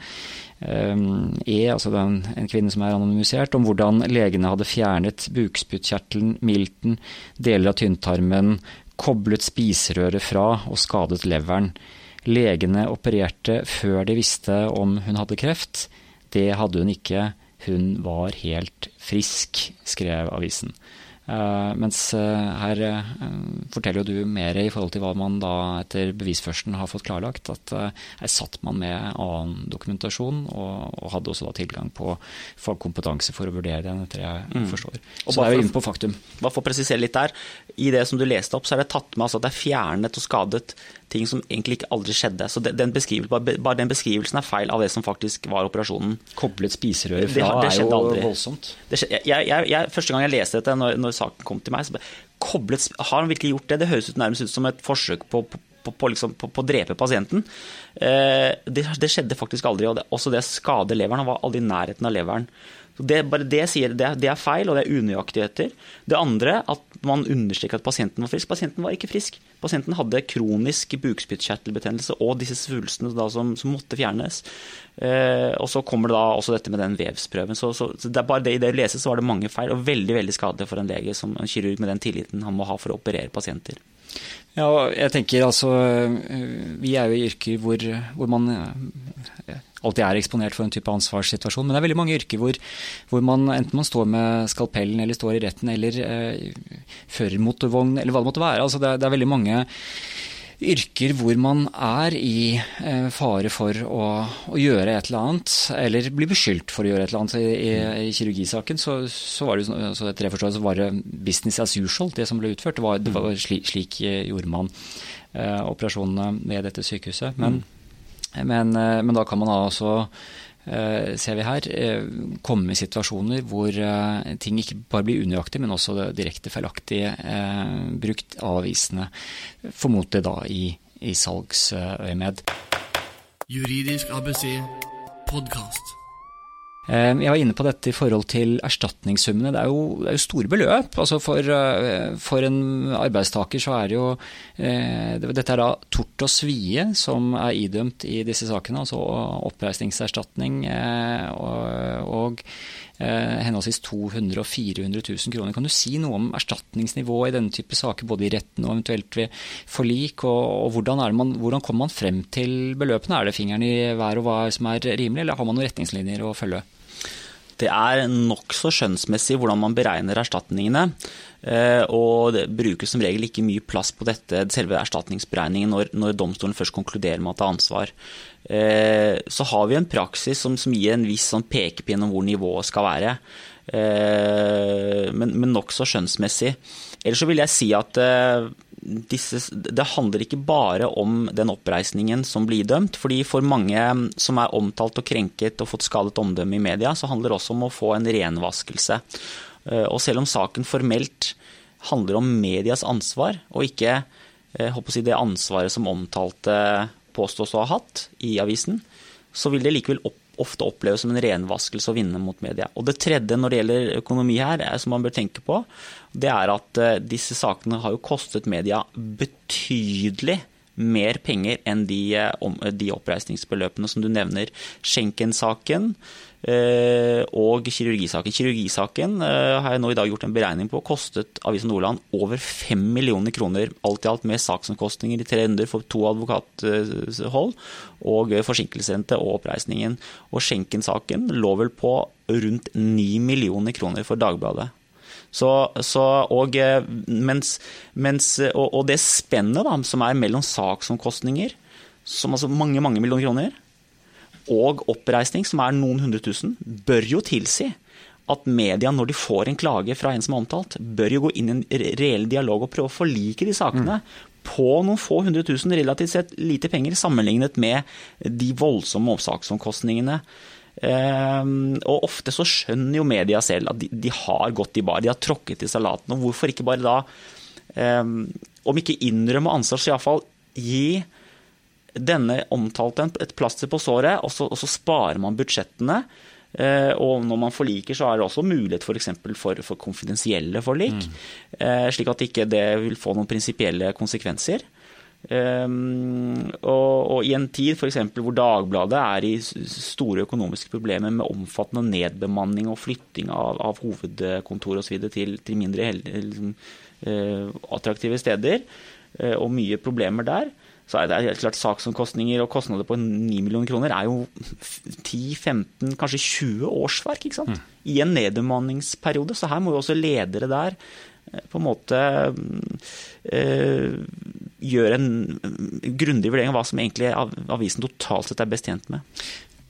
E, altså den, en kvinne som er anonymisert, om hvordan legene hadde fjernet bukspyttkjertelen, milten, deler av tynntarmen, koblet spiserøret fra og skadet leveren. Legene opererte før de visste om hun hadde kreft. Det hadde hun ikke. Hun var helt frisk, skrev avisen. Uh, mens uh, her uh, forteller jo du mer i forhold til hva man da etter bevisførselen har fått klarlagt. At her satt man med annen dokumentasjon, og, og hadde også da tilgang på fagkompetanse for å vurdere den, etter jeg mm. forstår. Så det er jo inne på faktum. Bare for å presisere litt der. I det som du leste opp, så er det tatt med altså at det er fjernet og skadet ting som egentlig ikke aldri skjedde. Så den bare, den beskrivelsen er feil av det som faktisk var operasjonen. Koblet spiserøret fra det, det er jo aldri. voldsomt. Det, jeg, jeg, jeg, første gang jeg leste dette, når, når, saken kom til meg, så koblet, har han virkelig gjort det? Det høres ut nærmest ut som et forsøk på, på på, på, liksom, på, på, drepe pasienten. Eh, det, det, skjedde faktisk aldri. og det, Også det å skade leveren. Han var aldri i nærheten av leveren. Det, bare det, sier, det, det, er feil, og det er unøyaktigheter. Det andre, at man understreker at pasienten var frisk. Pasienten var ikke frisk. Pasienten hadde kronisk bukspyttkjertelbetennelse og disse svulstene som, som, måtte fjernes. Eh, og så kommer det da også dette med den vevsprøven. Så, så, så det er bare det, I det leses så var det mange feil, og veldig veldig skadelig for en lege som en kirurg med den tilliten han må ha for å operere pasienter. Ja, jeg tenker altså Vi er jo i yrker hvor, hvor man alltid er eksponert for en type ansvarssituasjon. Men det er veldig mange yrker hvor, hvor man enten man står med skalpellen eller står i retten eller eh, fører motorvogn eller hva det måtte være. Altså det, det, er veldig mange yrker hvor man er i eh, fare for å, å, gjøre et eller annet, eller bli beskyldt for å gjøre et eller annet. I, i, i kirurgisaken så, så, var det så etter det forstår, så var det business as usual, det som ble utført. Det var, det var slik, slik gjorde man eh, operasjonene ved dette sykehuset. Men, mm. Men, eh, men da kan man altså Eh, ser vi her, eh, komme i situasjoner hvor ting ikke bare blir unøyaktig, men også direkte feilaktig brukt av avisene. Formodentlig da i, i salgsøyemed. Juridisk ABC podkast. Eh, jeg var inne på dette i forhold til erstatningssummene. Det er jo, det er jo store beløp. Altså for, eh, for, en arbeidstaker så er det jo eh, Dette er da tort og svie som er idømt i disse sakene. Altså oppreisningserstatning og, og henholdsvis 200 og 400 000 kroner. Kan du si noe om erstatningsnivået i denne type saker, både i retten og eventuelt ved forlik? Og, og hvordan, man, hvordan, kommer man frem til beløpene? Er det fingeren i været og hva som er rimelig, eller har man noen retningslinjer å følge? Det er nokså skjønnsmessig hvordan man beregner erstatningene. Eh, og det brukes som regel ikke mye plass på dette, selve erstatningsberegningen når, når domstolen først konkluderer med at det er ansvar. Eh, så har vi en praksis som, som gir en viss sånn pekepinn om hvor nivået skal være. Eh, men men nokså skjønnsmessig. Ellers så vil jeg si at disse, det handler ikke bare om den oppreisningen som blir dømt. fordi For mange som er omtalt og krenket og fått skadet omdømme i media, så handler det også om å få en renvaskelse. Eh, og selv om saken formelt handler om medias ansvar, og ikke eh, si, det ansvaret som omtalte påstås å ha hatt i avisen, så vil det likevel opp, ofte oppleves som en renvaskelse å vinne mot media. Og Det tredje når det gjelder økonomi her, som man bør tenke på, det er at eh, disse sakene har jo kostet media betydelig mer penger enn de, eh, de oppreisningsbeløpene som du nevner. Schenken-saken og kirurgisaken. Kirurgisaken eh, har jeg nå i dag gjort en beregning på kostet Avisen Nordland over 5 millioner kroner alt i alt med saksomkostninger i tre runder for to advokathold og forsinkelsesrente og oppreisningen. Og Schenken-saken lå vel på rundt 9 millioner kroner for Dagbladet. Så, så, og, eh, mens, mens, og, og, det spennet som er mellom saksomkostninger, som altså mange mange millioner kroner, og oppreisning, som er noen hundre tusen, bør jo tilsi at media, når de får en klage fra en som er omtalt, bør jo gå inn i en reell dialog og prøve å forlike de sakene. Mm. På noen få hundre tusen, relativt sett lite penger, sammenlignet med de voldsomme oppsaksomkostningene. Ehm, og ofte så skjønner jo media selv at de, de har gått i bar, de har tråkket i salaten. Og hvorfor ikke bare da, ehm, om ikke innrømme ansvar, så iallfall gi denne omtalte et plaster på såret, og så, og så sparer man budsjettene. Uh, og når man forliker, så er det også mulighet for, for, for konfidensielle forlik. Mm. Uh, slik at ikke det vil få noen prinsipielle konsekvenser. Um, og, og, i en tid f.eks. hvor Dagbladet er i store økonomiske problemer med omfattende nedbemanning og flytting av, av hovedkontor osv. Til, til mindre liksom, uh, attraktive steder, og mye problemer der, så er det helt klart saksomkostninger og kostnader på 9 millioner kroner er jo 10-15, kanskje 20 årsverk ikke sant? Mm. i en nedbemanningsperiode. Så her må jo også ledere der eh, på en måte øh, gjøre en grundig vurdering av hva som egentlig avisen totalt sett er best tjent med.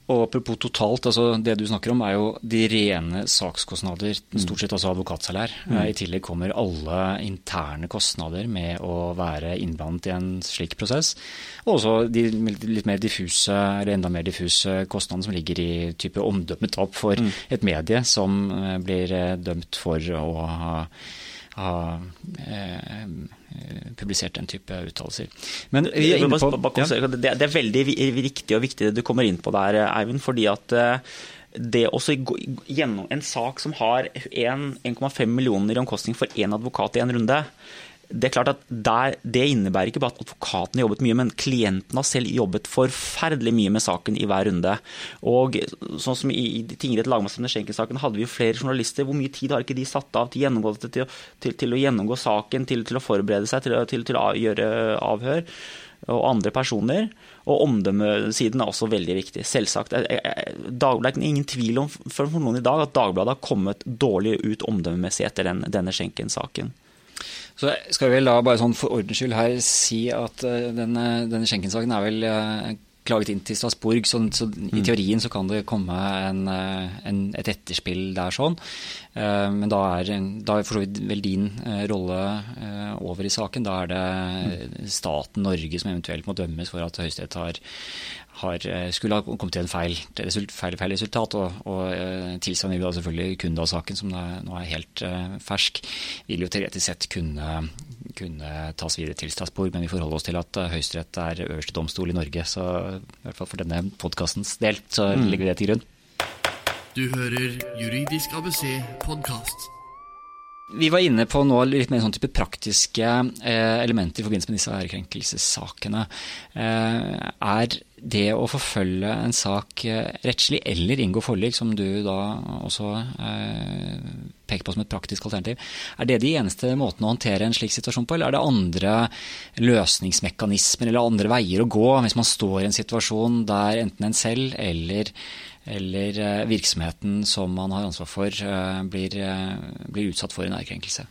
Og Apropos totalt, altså det du snakker om er jo de rene sakskostnader, mm. stort sett altså advokatsalær. Mm. I tillegg kommer alle interne kostnader med å være innblandet i en slik prosess. Og også de litt mer diffuse, eller enda mer diffuse kostnadene som ligger i type omdømmetap for mm. et medie som eh, blir eh, dømt for å ha, ha eh, Eh, publisert den type uttalelser. Men vi er inne på, ja. det, er veldig riktig og viktig det du kommer inn på der, Eivind. fordi at eh, det også gjennom en sak som har 1,5 millioner i omkostning for én advokat i en runde, det er klart at der, det innebærer ikke bare at advokaten har jobbet mye, men klienten har selv jobbet forferdelig mye med saken i hver runde. Og sånn som I, i tingretten lagmannsretten Schenken-saken hadde vi jo flere journalister. Hvor mye tid har ikke de satt av til, til, til, til å gjennomgå saken, til, å forberede seg, til, å gjøre avhør? og andre personer. Og omdømmesiden er også veldig viktig. Selvsagt. Dagbladet er ingen tvil om for noen i dag at Dagbladet har kommet dårlig ut omdømmemessig etter den, denne Schenken-saken. Så skal vi vel da bare sånn for ordens skyld her si at uh, denne, denne Schenken-saken er vel uh, klaget inn til Strasbourg, så, så mm. i teorien så kan det komme en, eh, en, et etterspill der sånn. Uh, men da er, da er for så vidt vel din rolle over i saken. Da er det mm. staten Norge som eventuelt må dømmes for at Høyesterett har, har, eh, skulle ha kommet til en feil, feil, feil resultat. Og, og eh, tilsvarende vil da selvfølgelig Kunda-saken, som nå er helt fersk, vil jo teoretisk sett kunne, kunne, tas videre til Strasbourg. Men vi forholder oss til at Høyesterett er øverste domstol i Norge. Så i hvert fall for denne podkastens del så mm. legger vi det til grunn. Du hører Juridisk ABC podkast. Vi var inne på nå litt mer sånn type praktiske eh, elementer i forbindelse med disse ærekrenkelsessakene. Eh, er det å forfølge en sak eh, rettslig eller inngå forlik, som du da også peker på som et praktisk alternativ, er det de eneste måtene å håndtere en slik situasjon på, eller er det andre løsningsmekanismer eller andre veier å gå hvis man står i en situasjon der enten en selv eller eller eh, virksomheten som man har ansvar for, eh, blir, eh, blir utsatt for en ærekrenkelse.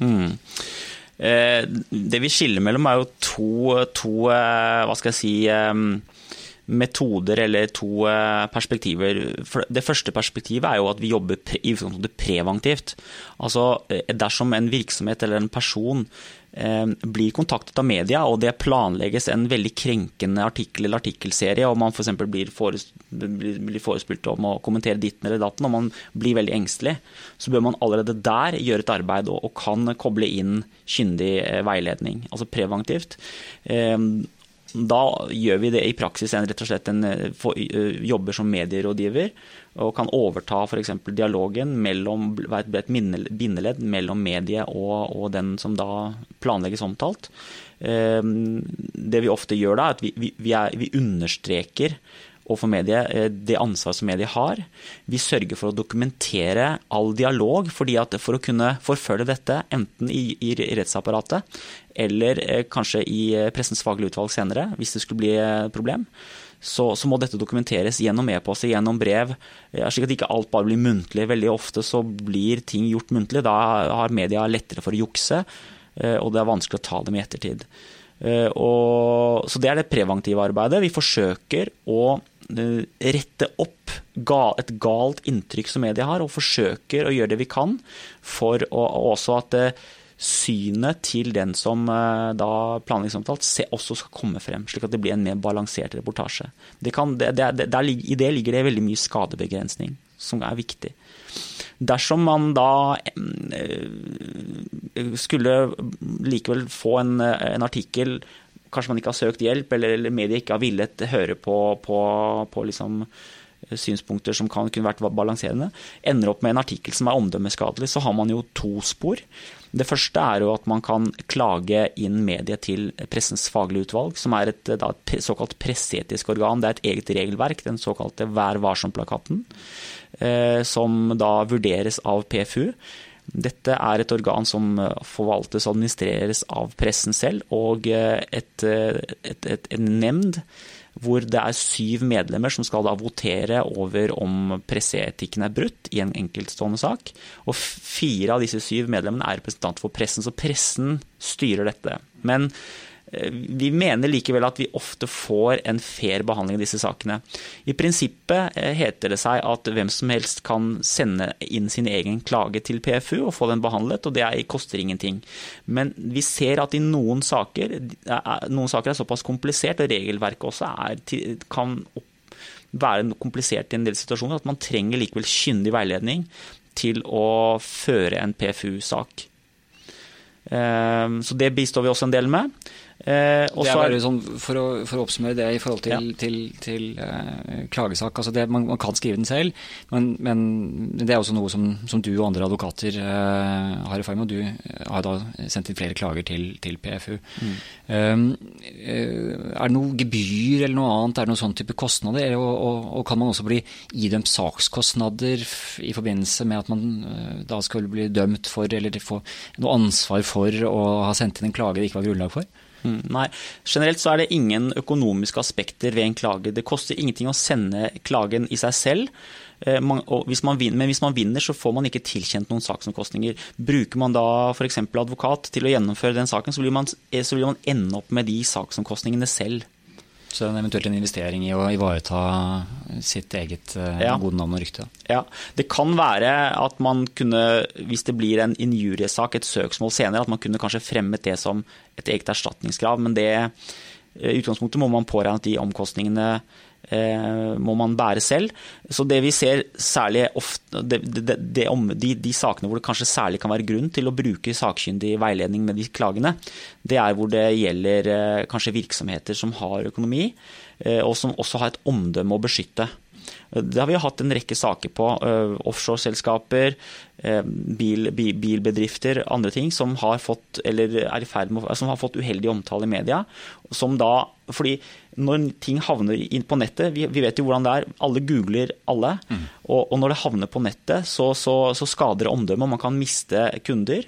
Mm. Det vi skiller mellom, er jo to, to hva skal jeg si, metoder eller to perspektiver. Det første perspektivet er jo at vi jobber pre preventivt. Altså dersom en virksomhet eller en person blir kontaktet av media, og det planlegges en veldig krenkende artikkel eller artikkelserie, og man f.eks. blir, blir forespurt om å kommentere ditten eller datten, og man blir veldig engstelig, så bør man allerede der gjøre et arbeid og, kan koble inn kyndig veiledning, altså preventivt. Da gjør vi det i praksis en, rett og slett en, eh, for, eh, jobber som medierådgiver og kan overta f.eks. dialogen mellom et bindeledd mellom mediet og, og, den som da planlegges omtalt. Ehm, det vi ofte gjør da, er at vi, vi, er, vi understreker overfor mediet eh, det ansvaret som mediet har. Vi sørger for å dokumentere all dialog, fordi at for å kunne forfølge dette, enten i, i rettsapparatet eller eh, kanskje i eh, Pressens faglige utvalg senere, hvis det skulle bli et problem, så, så, må dette dokumenteres gjennom e-post, gjennom brev, slik at ikke alt bare blir muntlig. Veldig ofte så blir ting gjort muntlig. Da har media lettere for å jukse, og det er vanskelig å ta dem i ettertid. Og, så det er det preventive arbeidet. Vi forsøker å Eh, rette opp et galt inntrykk som media har, og forsøker å gjøre det vi kan for å, også at eh, synet til den som eh, da planleggingsomtalt også skal komme frem, slik at det blir en mer balansert reportasje. Det kan, det, det, I det ligger det veldig mye skadebegrensning, som er viktig. Dersom man da skulle likevel få en, en artikkel kanskje man ikke har søkt hjelp, eller, eller mediet ikke har villet høre på, på, på liksom, eh, synspunkter som kan kunne vært balanserende, ender opp med en artikkel som er omdømmeskadelig, så har man jo to spor. Det første er jo at man kan klage inn mediet til Pressens faglige utvalg, som er et, da, et såkalt presseetisk organ. Det er et eget regelverk, den såkalte Vær varsom-plakaten, eh, som da vurderes av PFU. Dette er et organ som eh, forvaltes og administreres av pressen selv, og et, et, eh, et, et, nemnd hvor det er syv medlemmer som skal da votere over om presseetikken er brutt i en enkeltstående sak. Og fire av disse syv medlemmene er representanter for pressen, så pressen styrer dette. Men vi mener likevel at vi ofte får en fair behandling av disse sakene. I prinsippet eh, heter det seg at hvem som helst kan sende inn sin egen klage til PFU og få den behandlet, og det koster ingenting. Men vi ser at i noen saker, noen saker er såpass komplisert, og regelverket også er, kan være komplisert i en del situasjoner, at man trenger likevel kyndig veiledning til å føre en PFU-sak. Eh, så det bistår vi også en del med. Eh, det er bare sånn, for, å, for, å, oppsummere det i forhold til, ja. til, til eh, klagesak. altså det, man, man, kan skrive den selv, men, men, det er også noe som, som du og andre advokater eh, har erfaring med. Du har da sendt inn flere klager til, til PFU. Mm. Um, er det noe gebyr eller noe annet, er det noen sånn type kostnader? Og, og, og, kan man også bli idømt sakskostnader i forbindelse med at man da skal bli dømt for eller få noe ansvar for å ha sendt inn en klage det ikke var grunnlag for? Mm, nei, generelt så er det ingen økonomiske aspekter ved en klage. Det koster ingenting å sende klagen i seg selv. Eh, hvis vinner, men hvis man vinner, så får man ikke tilkjent noen saksomkostninger. Bruker man da f.eks. advokat til å gjennomføre den saken, så vil, man, så man ende opp med de saksomkostningene selv. Så det er eventuelt en investering i å ivareta sitt eget eh, ja. gode navn og rykte? Ja. Det kan være at man kunne, hvis det blir en injuriesak, et søksmål senere, at man kunne kanskje fremmet det som et eget erstatningskrav. Men det, i utgangspunktet må man påregne at de omkostningene Eh, må man bære selv. Så det vi ser særlig ofte, det, det, det, de, de, sakene hvor det kanskje særlig kan være grunn til å bruke sakkyndig veiledning med de klagene, det er hvor det gjelder eh, kanskje virksomheter som har økonomi, eh, og som også har et omdømme å beskytte. Det har vi hatt en rekke saker på. Offshoreselskaper, bil, bilbedrifter, andre ting som har fått, er med, som har fått uheldig omtale i media. Som da, fordi når ting havner inn på nettet, vi, vi, vet jo hvordan det er, alle googler alle. Mm. Og, og, når det havner på nettet, så, så, så skader det omdømmet, man kan miste kunder.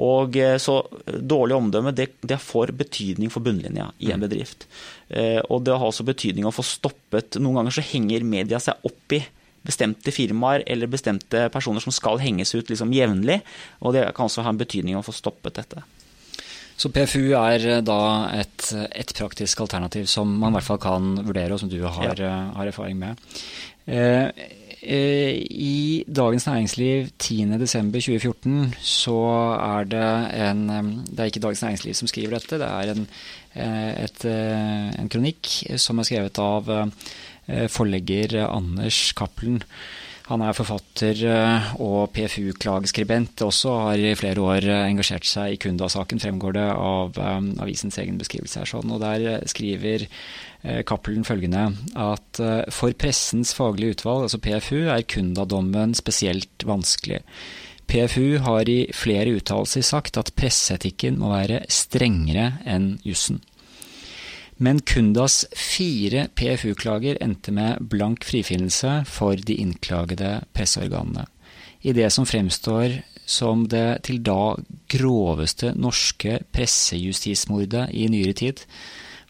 Og eh, så dårlig omdømme det, det får betydning for bunnlinja i en mm. bedrift. Eh, og det har også betydning å få stoppet Noen ganger så henger media seg opp i bestemte firmaer eller bestemte personer som skal henges ut liksom jevnlig. Og det kan også ha en betydning å få stoppet dette. Så PFU er eh, da et, et, praktisk alternativ som man i hvert fall kan vurdere, og som du har, ja. Eh, har erfaring med. Eh, eh, I Dagens Næringsliv 10.12.2014 så er det en Det er ikke Dagens Næringsliv som skriver dette, det er en, et, en kronikk som er skrevet av forlegger Anders Cappelen. Han er forfatter eh, og PFU-klageskribent også, har i flere år eh, engasjert seg i Kunda-saken, fremgår det av avisens egen beskrivelse. her sånn, og Der skriver Cappelen følgende at for pressens faglige utvalg, altså PFU, er Kunda-dommen spesielt vanskelig. PFU har i flere uttalelser sagt at presseetikken må være strengere enn jussen. Men Kundas fire PFU-klager endte med blank frifinnelse for de innklagede presseorganene. I det som fremstår som det til da groveste norske pressejustismordet i nyere tid,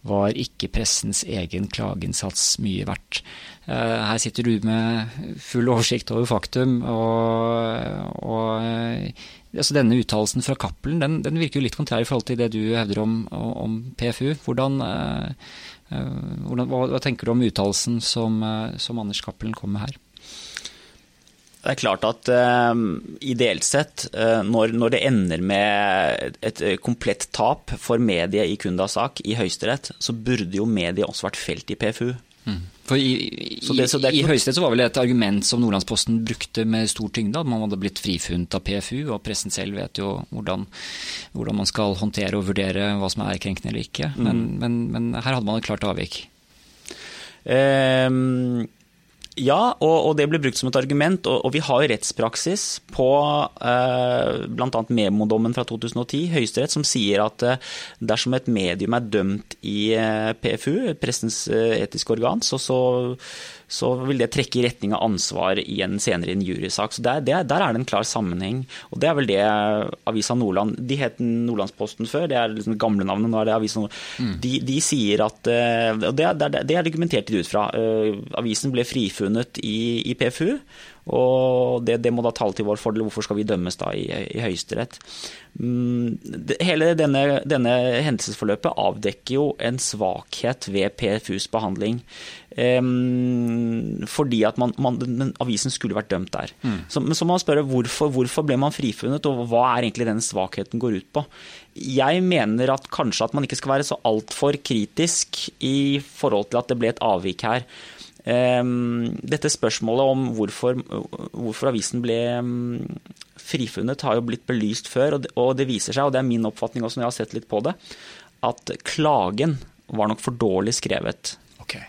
var ikke pressens egen klageinnsats mye verdt. Eh, her sitter du med full oversikt over faktum, og, og altså denne uttalelsen fra Cappelen den, den, virker jo litt kontrær i forhold til det du hevder om, om PFU. Hvordan, eh, eh, hvordan, hva, hva, tenker du om uttalelsen som, eh, som Anders Cappelen kom med her? Det er klart at uh, ideelt sett, uh, når, når, det ender med et komplett tap for mediet i Kundas sak i Høyesterett, så burde jo mediet også vært felt i PFU. Mm. For I, i, så det, så det i Høyesterett var vel et argument som Nordlandsposten brukte med stor tyngde, at man hadde blitt frifunnet av PFU, og pressen selv vet jo hvordan, hvordan man skal håndtere og vurdere hva som er krenkende eller ikke. Men, mm. men, men her hadde man et klart avvik. Um ja, og, og, det ble brukt som et argument. Og, og vi har jo rettspraksis på eh, bl.a. Memo-dommen fra 2010, Høyesterett, som sier at eh, dersom et medium er dømt i eh, PFU, pressens eh, etiske organ, så, så så vil det trekke i retning av ansvar i en senere en jurysak. Så der, der, der, er det en klar sammenheng. Og det er vel det Avisa Nordland De het Nordlandsposten før, det er liksom det gamle navnet. nå er det Avisa Nordland. Mm. De, de, sier at eh, Og det, det, det er argumentert ut fra. Eh, avisen ble frifunnet i, i PFU. Og det, det, må da tale til vår fordel. Hvorfor skal vi dømmes da i, i Høyesterett? Mm, hele denne, denne, hendelsesforløpet avdekker jo en svakhet ved PFUs behandling. Um, fordi at man, man, den, avisen skulle vært dømt der. Mm. Så, så man spørre hvorfor, hvorfor ble man frifunnet, og hva er egentlig denne svakheten går ut på? Jeg mener at kanskje at man ikke skal være så altfor kritisk i forhold til at det ble et avvik her. Ehm, dette spørsmålet om hvorfor, hvorfor avisen ble mm, frifunnet, har jo blitt belyst før, og det viser seg, og det er min oppfatning også når jeg har sett litt på det, at klagen var nok for dårlig skrevet. Okay.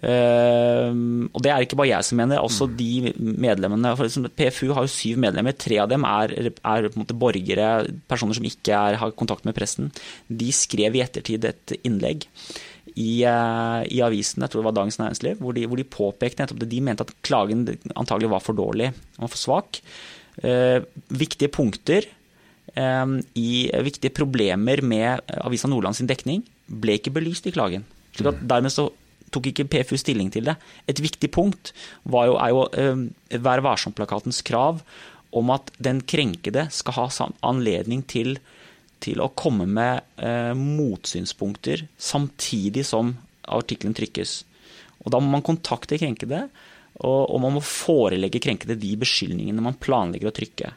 Uh, og det er ikke bare jeg som mener, også mm. de medlemmene PFU har jo syv medlemmer, tre av dem er, er borgere, personer som ikke er, har kontakt med pressen. De skrev i ettertid et innlegg i, uh, i avisen, jeg tror det var Dagens Næringsliv, hvor de, hvor de påpekte nettopp det. De mente at klagen antagelig var for dårlig og for svak. Eh, viktige punkter i viktige problemer med Avisa Nordland sin dekning ble ikke belyst i klagen. slik at mm. Dermed så tok ikke PFU stilling til det. Et viktig punkt jo, er jo eh, Vær varsom-plakatens krav om at den krenkede skal ha anledning til, til å komme med eh, motsynspunkter samtidig som artikkelen trykkes. Og Da må man kontakte krenkede, og, og man må forelegge krenkede de beskyldningene man planlegger å trykke.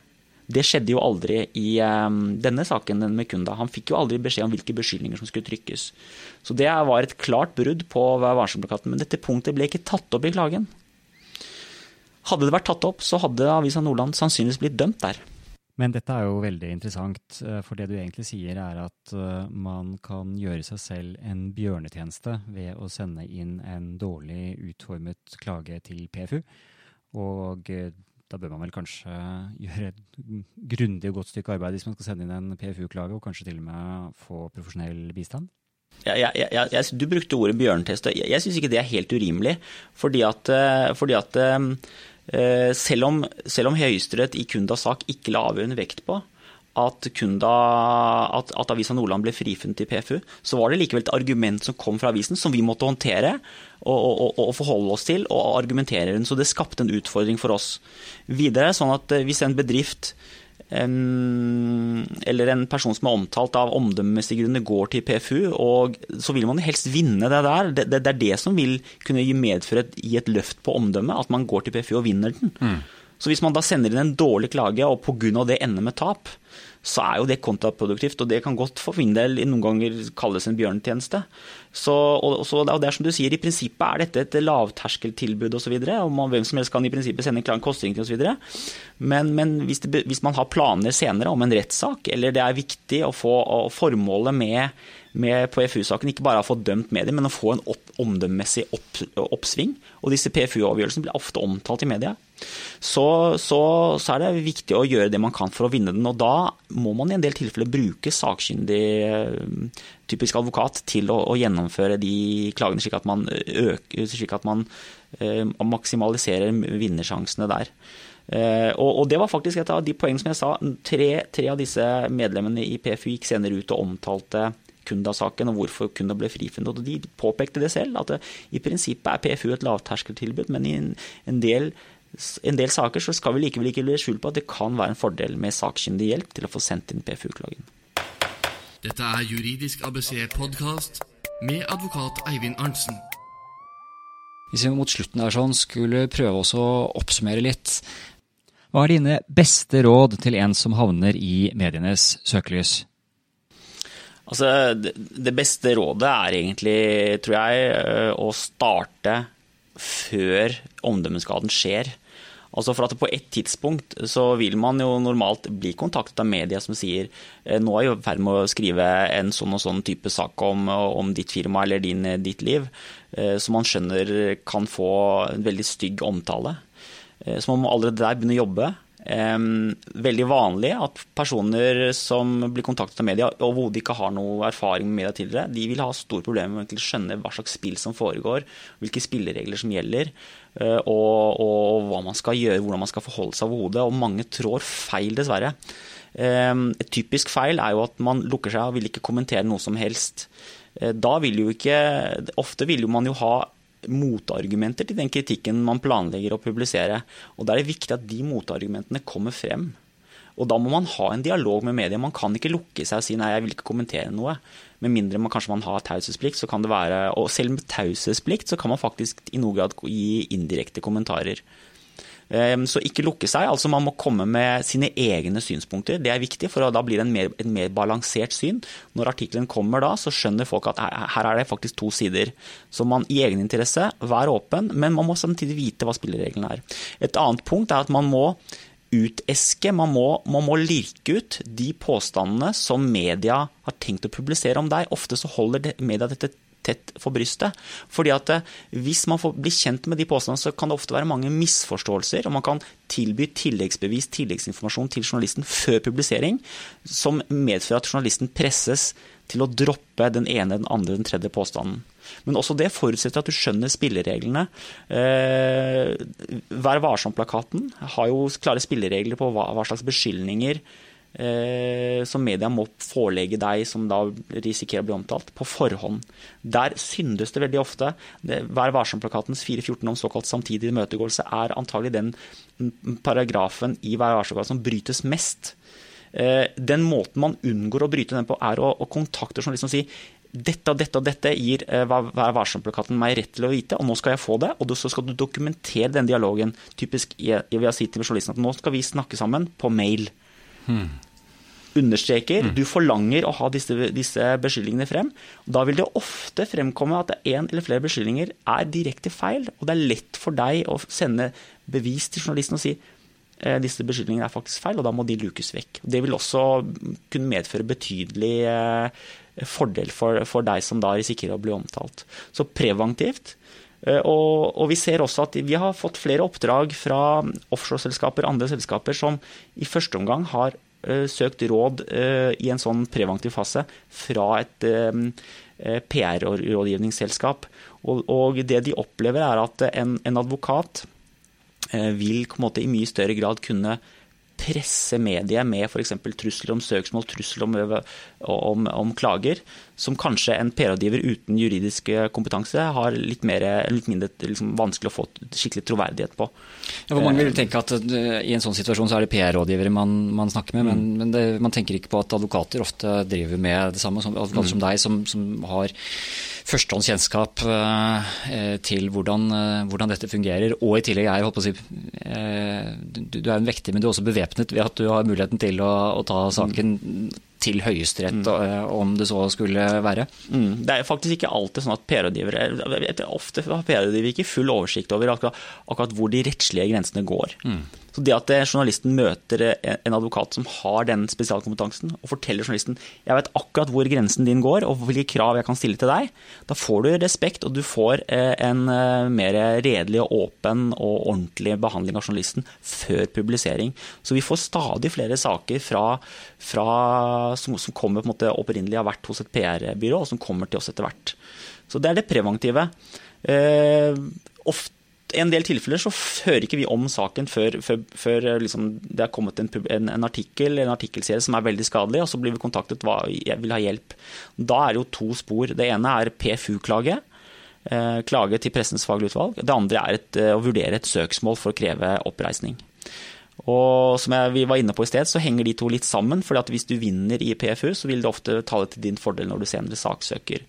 Det skjedde jo aldri i eh, denne saken med Kunda. Han fikk jo aldri beskjed om hvilke beskyldninger som skulle trykkes. Så det var et klart brudd på Vær varsom-plakaten. Men dette punktet ble ikke tatt opp i klagen. Hadde det vært tatt opp, så hadde Avisa Nordland sannsynligvis blitt dømt der. Men dette er jo veldig interessant, eh, for det du egentlig sier er at eh, man kan gjøre seg selv en bjørnetjeneste ved å sende inn en dårlig utformet klage til PFU. Og eh, da bør man vel kanskje gjøre et grundig og godt stykke arbeid hvis man skal sende inn en PFU-klage, og kanskje til og med få profesjonell bistand? Ja, ja, ja, du brukte ordet bjørnetest. Jeg, jeg syns ikke det er helt urimelig. Fordi at, fordi at selv om, selv om Høyesterett i Kundas sak ikke la avgjørende vekt på at, Kunda, at, at, Avisa Nordland ble frifunnet i PFU, så var det likevel et argument som kom fra avisen som vi måtte håndtere og, og, og forholde oss til og argumentere rundt. Så det skapte en utfordring for oss. Videre sånn at eh, hvis en bedrift eller en person som er omtalt av omdømmemessige grunner, går til PFU, og så vil man helst vinne det der. Det, det, det er det som vil kunne medføre et, gi et løft på omdømmet, at man går til PFU og vinner den. Mm. Så hvis man da sender inn en dårlig klage, og pga. det ender med tap, så er jo det kontraproduktivt. Og det kan godt for min del noen ganger kalles en bjørnetjeneste. Så, og, og, det er som du sier, i prinsippet er dette et lavterskeltilbud osv. Hvem som helst kan i prinsippet sende en klage, til, ingenting osv. Men, men hvis, det, hvis, man har planer senere om en rettssak, eller det er viktig å få formålet med med PFU-saken ikke bare å få dømt medier, men å få en opp, omdømmemessig opp, oppsving. Og disse PFU-avgjørelsene blir ofte omtalt i media så, så, så, er det viktig å gjøre det man kan for å vinne den. Og da må man i en del tilfeller bruke sakkyndig, eh, typisk advokat, til å, å, gjennomføre de klagene, slik at man, øker, slik at man eh, maksimaliserer vinnersjansene der. Uh, og, og, det var faktisk et av de poengene som jeg sa. Tre, tre av disse medlemmene i PFU gikk senere ut og omtalte Kunda-saken og hvorfor Kunda ble frifunnet. Og de påpekte det selv, at det, i prinsippet er PFU et lavterskeltilbud, men i en, en del en del saker så skal vi likevel ikke bli skjul på at det kan være en fordel med sakkyndig hjelp til å få sendt inn PFU-klagen. Dette er Juridisk ABC-podkast med advokat Eivind Arntzen. Hvis vi mot slutten der sånn skulle prøve oss å oppsummere litt, hva er dine beste råd til en som havner i medienes søkelys? Altså, det beste rådet er egentlig, tror jeg, å starte før omdømmeskaden skjer. Altså for at På et tidspunkt så vil man jo normalt bli kontaktet av media som sier eh, nå er jeg i ferd med å skrive en sånn og sånn type sak om, om ditt firma eller din, ditt liv, eh, som man skjønner kan få en veldig stygg omtale. Eh, så man må allerede der begynne å jobbe veldig vanlig at personer som blir kontaktet av media og overhodet ikke har noe erfaring med media tidligere, de vil ha store problemer med å skjønne hva slags spill som foregår, hvilke spilleregler som gjelder, eh, og, og hva man skal gjøre, hvordan man skal forholde seg overhodet. Og mange trår feil, dessverre. Et typisk feil er jo at man lukker seg og vil ikke kommentere noe som helst. Eh, da vil jo ikke Ofte vil jo man jo ha motargumenter til den kritikken man planlegger å publisere. Og Da er det viktig at de motargumentene kommer frem. Og Da må man ha en dialog med media. Man kan ikke lukke seg og si nei, jeg vil ikke kommentere noe. Med mindre man kanskje man har taushetsplikt, så kan det være Og selv med taushetsplikt så kan man faktisk i noen grad gi indirekte kommentarer. Ehm, så ikke lukke seg. altså Man må komme med sine egne synspunkter. Det er viktig, for da blir det en mer, et mer balansert syn. Når artikkelen kommer da, så skjønner folk at her er det faktisk to sider. Så man i egeninteresse, vær åpen, men man må samtidig vite hva spillereglene er. Et annet punkt er at man må uteske, man må, man må lirke ut de påstandene som media har tenkt å publisere om deg. Ofte så holder media dette tett for brystet. Fordi at eh, Hvis man får bli kjent med de påstandene, så kan det ofte være mange misforståelser. og Man kan tilby tilleggsbevis, tilleggsinformasjon til journalisten før publisering, som medfører at journalisten presses til å droppe den ene, den andre, den tredje påstanden. Men også det forutsetter at du skjønner spillereglene. Eh, Vær varsom-plakaten har jo klare spilleregler på hva, hva slags beskyldninger som media må forelegge deg, som da risikerer å bli omtalt, på forhånd. Der syndes det veldig ofte. Vær varsom-plakatens 4.14 om såkalt samtidig imøtegåelse er antagelig den paragrafen i Vær varsom-plakaten som brytes mest. Eh, den måten man unngår å bryte den på, er å, å kontakte journalisten og si dette og dette og dette gir eh, Vær varsom-plakaten meg rett til å vite, og nå skal jeg få det. Og så skal du dokumentere den dialogen. Typisk jeg å si til journalisten at nå skal vi snakke sammen på mail. Hmm. Understreker. Mm. Du forlanger å ha disse, disse beskyldningene frem. Da vil det ofte fremkomme at en eller flere beskyldninger er direkte feil, og det er lett for deg å sende bevis til journalisten og si eh, disse beskyldningene er faktisk feil, og da må de lukes vekk. Det vil også kunne medføre betydelig eh, fordel for, for deg som da risikerer å bli omtalt. Så preventivt. Eh, og, og, vi ser også at vi har fått flere oppdrag fra offshoreselskaper, andre selskaper, som i første omgang har uh, søkt råd uh, i en sånn preventiv fase fra et uh, PR-rådgivningsselskap. Og, og, det de opplever, er at en, en advokat vil på en måte i mye større grad kunne presse mediet med f.eks. trusler om søksmål, trusler om, om, om, klager, som kanskje en PR-rådgiver uten juridisk kompetanse har litt, mer, litt mindre liksom, vanskelig å få skikkelig troverdighet på. Ja, hvor mange vil tenke at uh, I en sånn situasjon så er det PR-rådgivere man, man, snakker med, mm. men, men det, man tenker ikke på at advokater ofte driver med det samme. Som, advokater mm. som deg, som, som har førstehånds kjennskap uh, til hvordan, uh, hvordan, dette fungerer, og i tillegg er å si, du, du, er en vekter, men du er også bevæpnet ved at du har muligheten til å, å ta saken til Høyesterett, mm. om det så skulle være. Mm. Det er faktisk ikke alltid sånn at PR-rådgivere Ofte har PR-rådgivere ikke full oversikt over akkurat, akkurat, hvor de rettslige grensene går. Mm. Så det at journalisten møter en advokat som har den spesialkompetansen, og forteller journalisten jeg vet akkurat hvor grensen din går og hvilke krav jeg kan stille til deg, da får du respekt, og du får eh, en eh, mer redelig og åpen og ordentlig behandling av journalisten før publisering. Så vi får stadig flere saker fra, fra, som, som, kommer på en måte opprinnelig har vært hos et PR-byrå, og som kommer til oss etter hvert. Så det er det preventive. Eh, ofte en del tilfeller så hører ikke vi om saken før, før, før eh, liksom det er kommet en, en, en, artikkel en artikkelserie som er veldig skadelig, og så blir vi kontaktet hva vil ha hjelp. Da er det jo to spor. Det ene er PFU-klage. Eh, klage til Pressens faglige utvalg. Det andre er et, eh, å vurdere et søksmål for å kreve oppreisning. Og som jeg, vi var inne på i sted, så henger de to litt sammen. for hvis du vinner i PFU, så vil det ofte tale til din fordel når du senere saksøker.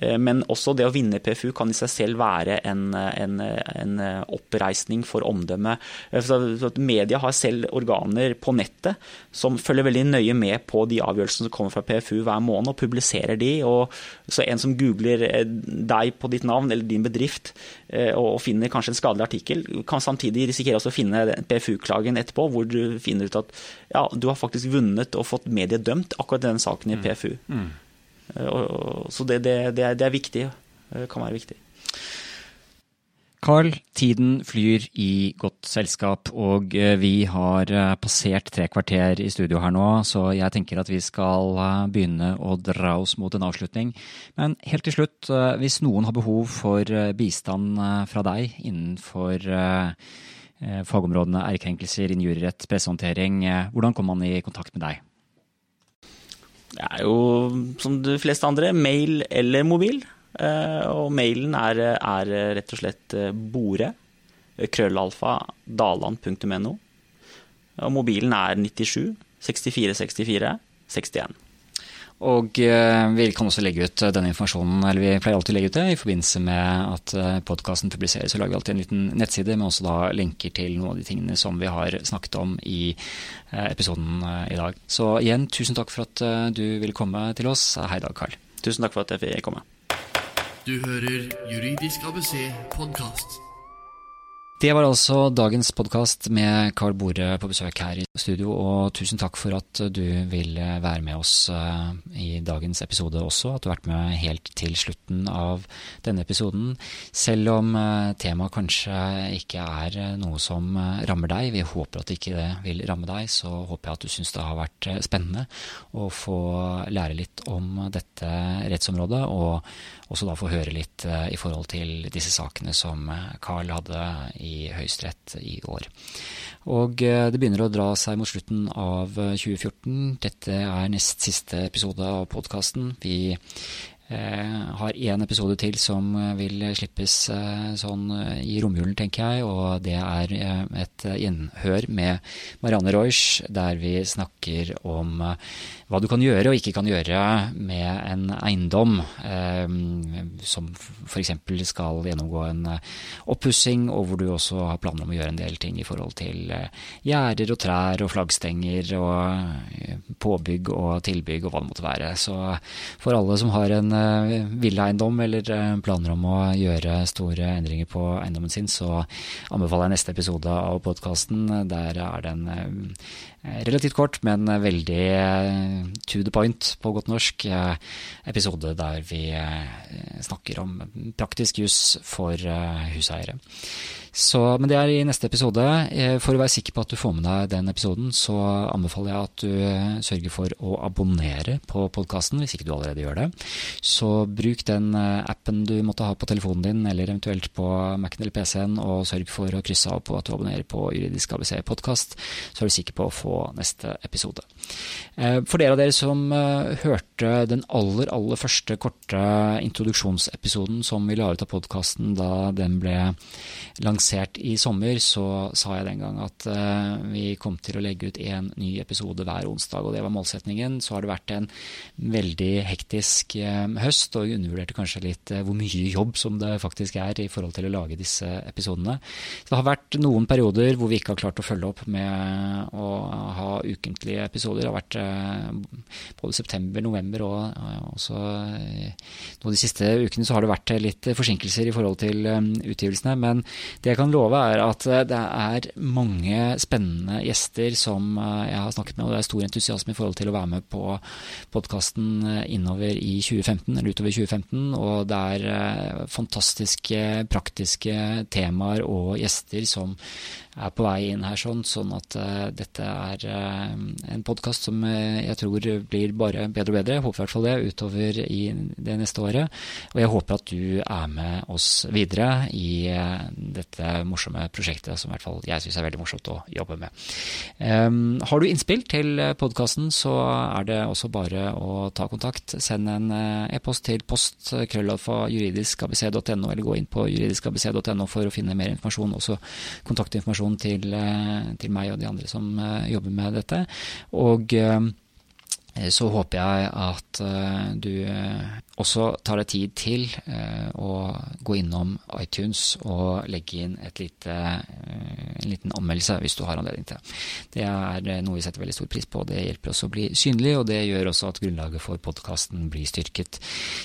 Eh, men også det å vinne PFU kan i seg selv være en, en, en oppreisning for omdømmet. Eh, media har selv organer på nettet som følger veldig nøye med på de avgjørelsene som kommer fra PFU hver måned, og publiserer de. Og så en som googler eh, deg på ditt navn eller din bedrift og finner kanskje en skadelig artikkel, kan samtidig risikere å finne PFU-klagen etterpå, hvor du finner ut at ja, du har faktisk vunnet og fått mediet dømt akkurat den saken i PFU. Mm. Eh, så det, det, det, er, det er viktig. Det kan være viktig. Carl, tiden flyr i godt selskap, og eh, vi har eh, passert tre kvarter i studio her nå, så jeg tenker at vi skal begynne å dra oss mot en avslutning. Men helt til slutt, hvis noen har behov for bistand fra deg innenfor fagområdene ærekrenkelser, injurierett, pressehåndtering, hvordan kommer man i kontakt med deg? Det er jo som de fleste andre, mail eller mobil. Eh, og mailen er, er rett og slett eh, bore, krøllalfa, daland.no. Og mobilen er 97 64 64 61. Og eh, vi kan også legge ut denne informasjonen, eller vi pleier alltid å legge ut det i forbindelse med at podkasten publiseres. Så lager vi alltid en liten nettside med også da lenker til noen av de tingene som vi har snakket om i Eh, episoden eh, i dag. Så igjen, tusen takk for at eh, du ville komme til oss. Hei dag, Karl. Tusen takk for at jeg fikk komme. Du hører Juridisk ABC podkast. Det var altså dagens podkast med Carl Bore på besøk her i studio, og tusen takk for at du vil være med oss eh, i dagens episode også, at du har vært med helt til slutten av denne episoden. Selv om eh, temaet kanskje ikke er eh, noe som rammer deg, vi håper at ikke det vil ramme deg, så håper jeg at du syns det har vært spennende å få lære litt om dette rettsområdet, og også da få høre litt i forhold til disse sakene som Carl hadde i Høyesterett i år. Og eh, det begynner å dra seg mot slutten av 2014. Dette er nest siste episode av podkasten. Vi har én episode til som vil slippes sånn i romjulen, tenker jeg. Og det er et innhør med Marianne Reusch, der vi snakker om hva du kan gjøre og ikke kan gjøre med en eiendom eh, som f.eks. skal gjennomgå en eh, oppussing, og hvor du også har planer om å gjøre en del ting i forhold til eh, gjerder og trær og flaggstenger og eh, påbygg og tilbygg og hva det måtte være. Så for alle som har en villaeiendom eller planer om å gjøre store endringer på eiendommen sin, så anbefaler jeg neste episode av podkasten. Der er det en relativt kort, men veldig eh, to the point på godt norsk eh, episode der vi snakker om praktisk juss for huseiere. Så, men det er i neste episode. Eh, for å være sikker på at du får med deg den episoden, så anbefaler jeg at du eh, sørger for å abonnere på podkasten, hvis ikke du allerede gjør det. Så bruk den eh, appen du måtte ha på telefonen din, eller eventuelt på Mac-en eller PC-en, og sørg for å krysse av på at du abonnerer på Juridisk ABC podkast, så er du sikker på å få neste episode. For dere av dere som hørte den aller, aller første korte introduksjonsepisoden som vi la ut av podkasten da den ble lansert i sommer, så sa jeg den gang at uh, vi kom til å legge ut en ny episode hver onsdag, og det var målsetningen. Så har det vært en veldig hektisk uh, høst, og jeg undervurderte kanskje litt uh, hvor mye jobb som det faktisk er i forhold til å lage disse episodene. Så det har vært noen perioder hvor vi ikke har klart å følge opp med å ha ukentlige episoder. Det har vært både september, november og også nå de siste ukene så har det vært litt forsinkelser i forhold til utgivelsene. men det jeg kan love, er at eh, det er mange spennende gjester som eh, jeg har snakket med, og det er stor entusiasme i forhold til å være med på podkasten eh, innover i 2015, eller utover 2015. Og det er fantastiske, praktiske temaer og gjester som er på vei inn her, sånn, sånn at uh, dette er uh, en podkast som uh, jeg tror blir bare bedre og bedre. Jeg håper i hvert fall det utover i det neste året. Og jeg håper at du er med oss videre i dette morsomme prosjektet som i hvert fall jeg syns er veldig morsomt å jobbe med. Um, har du innspill til podkasten, så er det også bare å ta kontakt. Send en e-post til post krøllalfa juridiskabc.no, eller gå inn på juridiskabc.no for å finne mer informasjon, også kontaktinformasjon informasjon til, eh, til meg og de andre som eh, jobber med dette. Og eh, så håper jeg at du også tar det tid til å gå innom iTunes og legge inn lite, en liten anmeldelse hvis du har anledning til det. Det er noe vi setter veldig stor pris på. Det hjelper oss å bli synlig, og det gjør også at grunnlaget for podkasten blir styrket.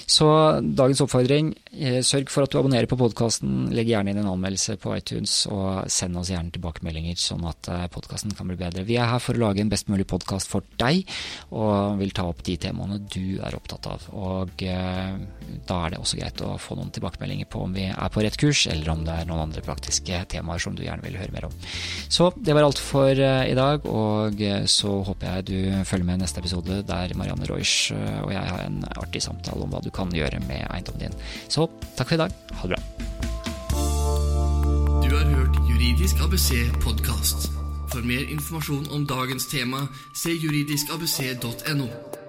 Så dagens oppfordring Eh, sørg for at du abonnerer på podkasten. Legg gjerne inn en anmeldelse på iTunes, og send oss gjerne tilbakemeldinger, sånn at eh, podkasten kan bli bedre. Vi er her for å lage en best mulig podkast for deg, og vil ta opp de temaene du er opptatt av. Og eh, da er det også greit å få noen tilbakemeldinger på om vi er på rett kurs, eller om det er noen andre praktiske temaer som du gjerne vil høre mer om. Så det var alt for i dag, og så håper jeg du følger med i neste episode, der Marianne Reusch og jeg har en artig samtale om hva du kan gjøre med eiendommen din. Så takk for i dag. Ha det bra. Du har hørt Juridisk ABC podkast. For mer informasjon om dagens tema, se juridiskabc.no.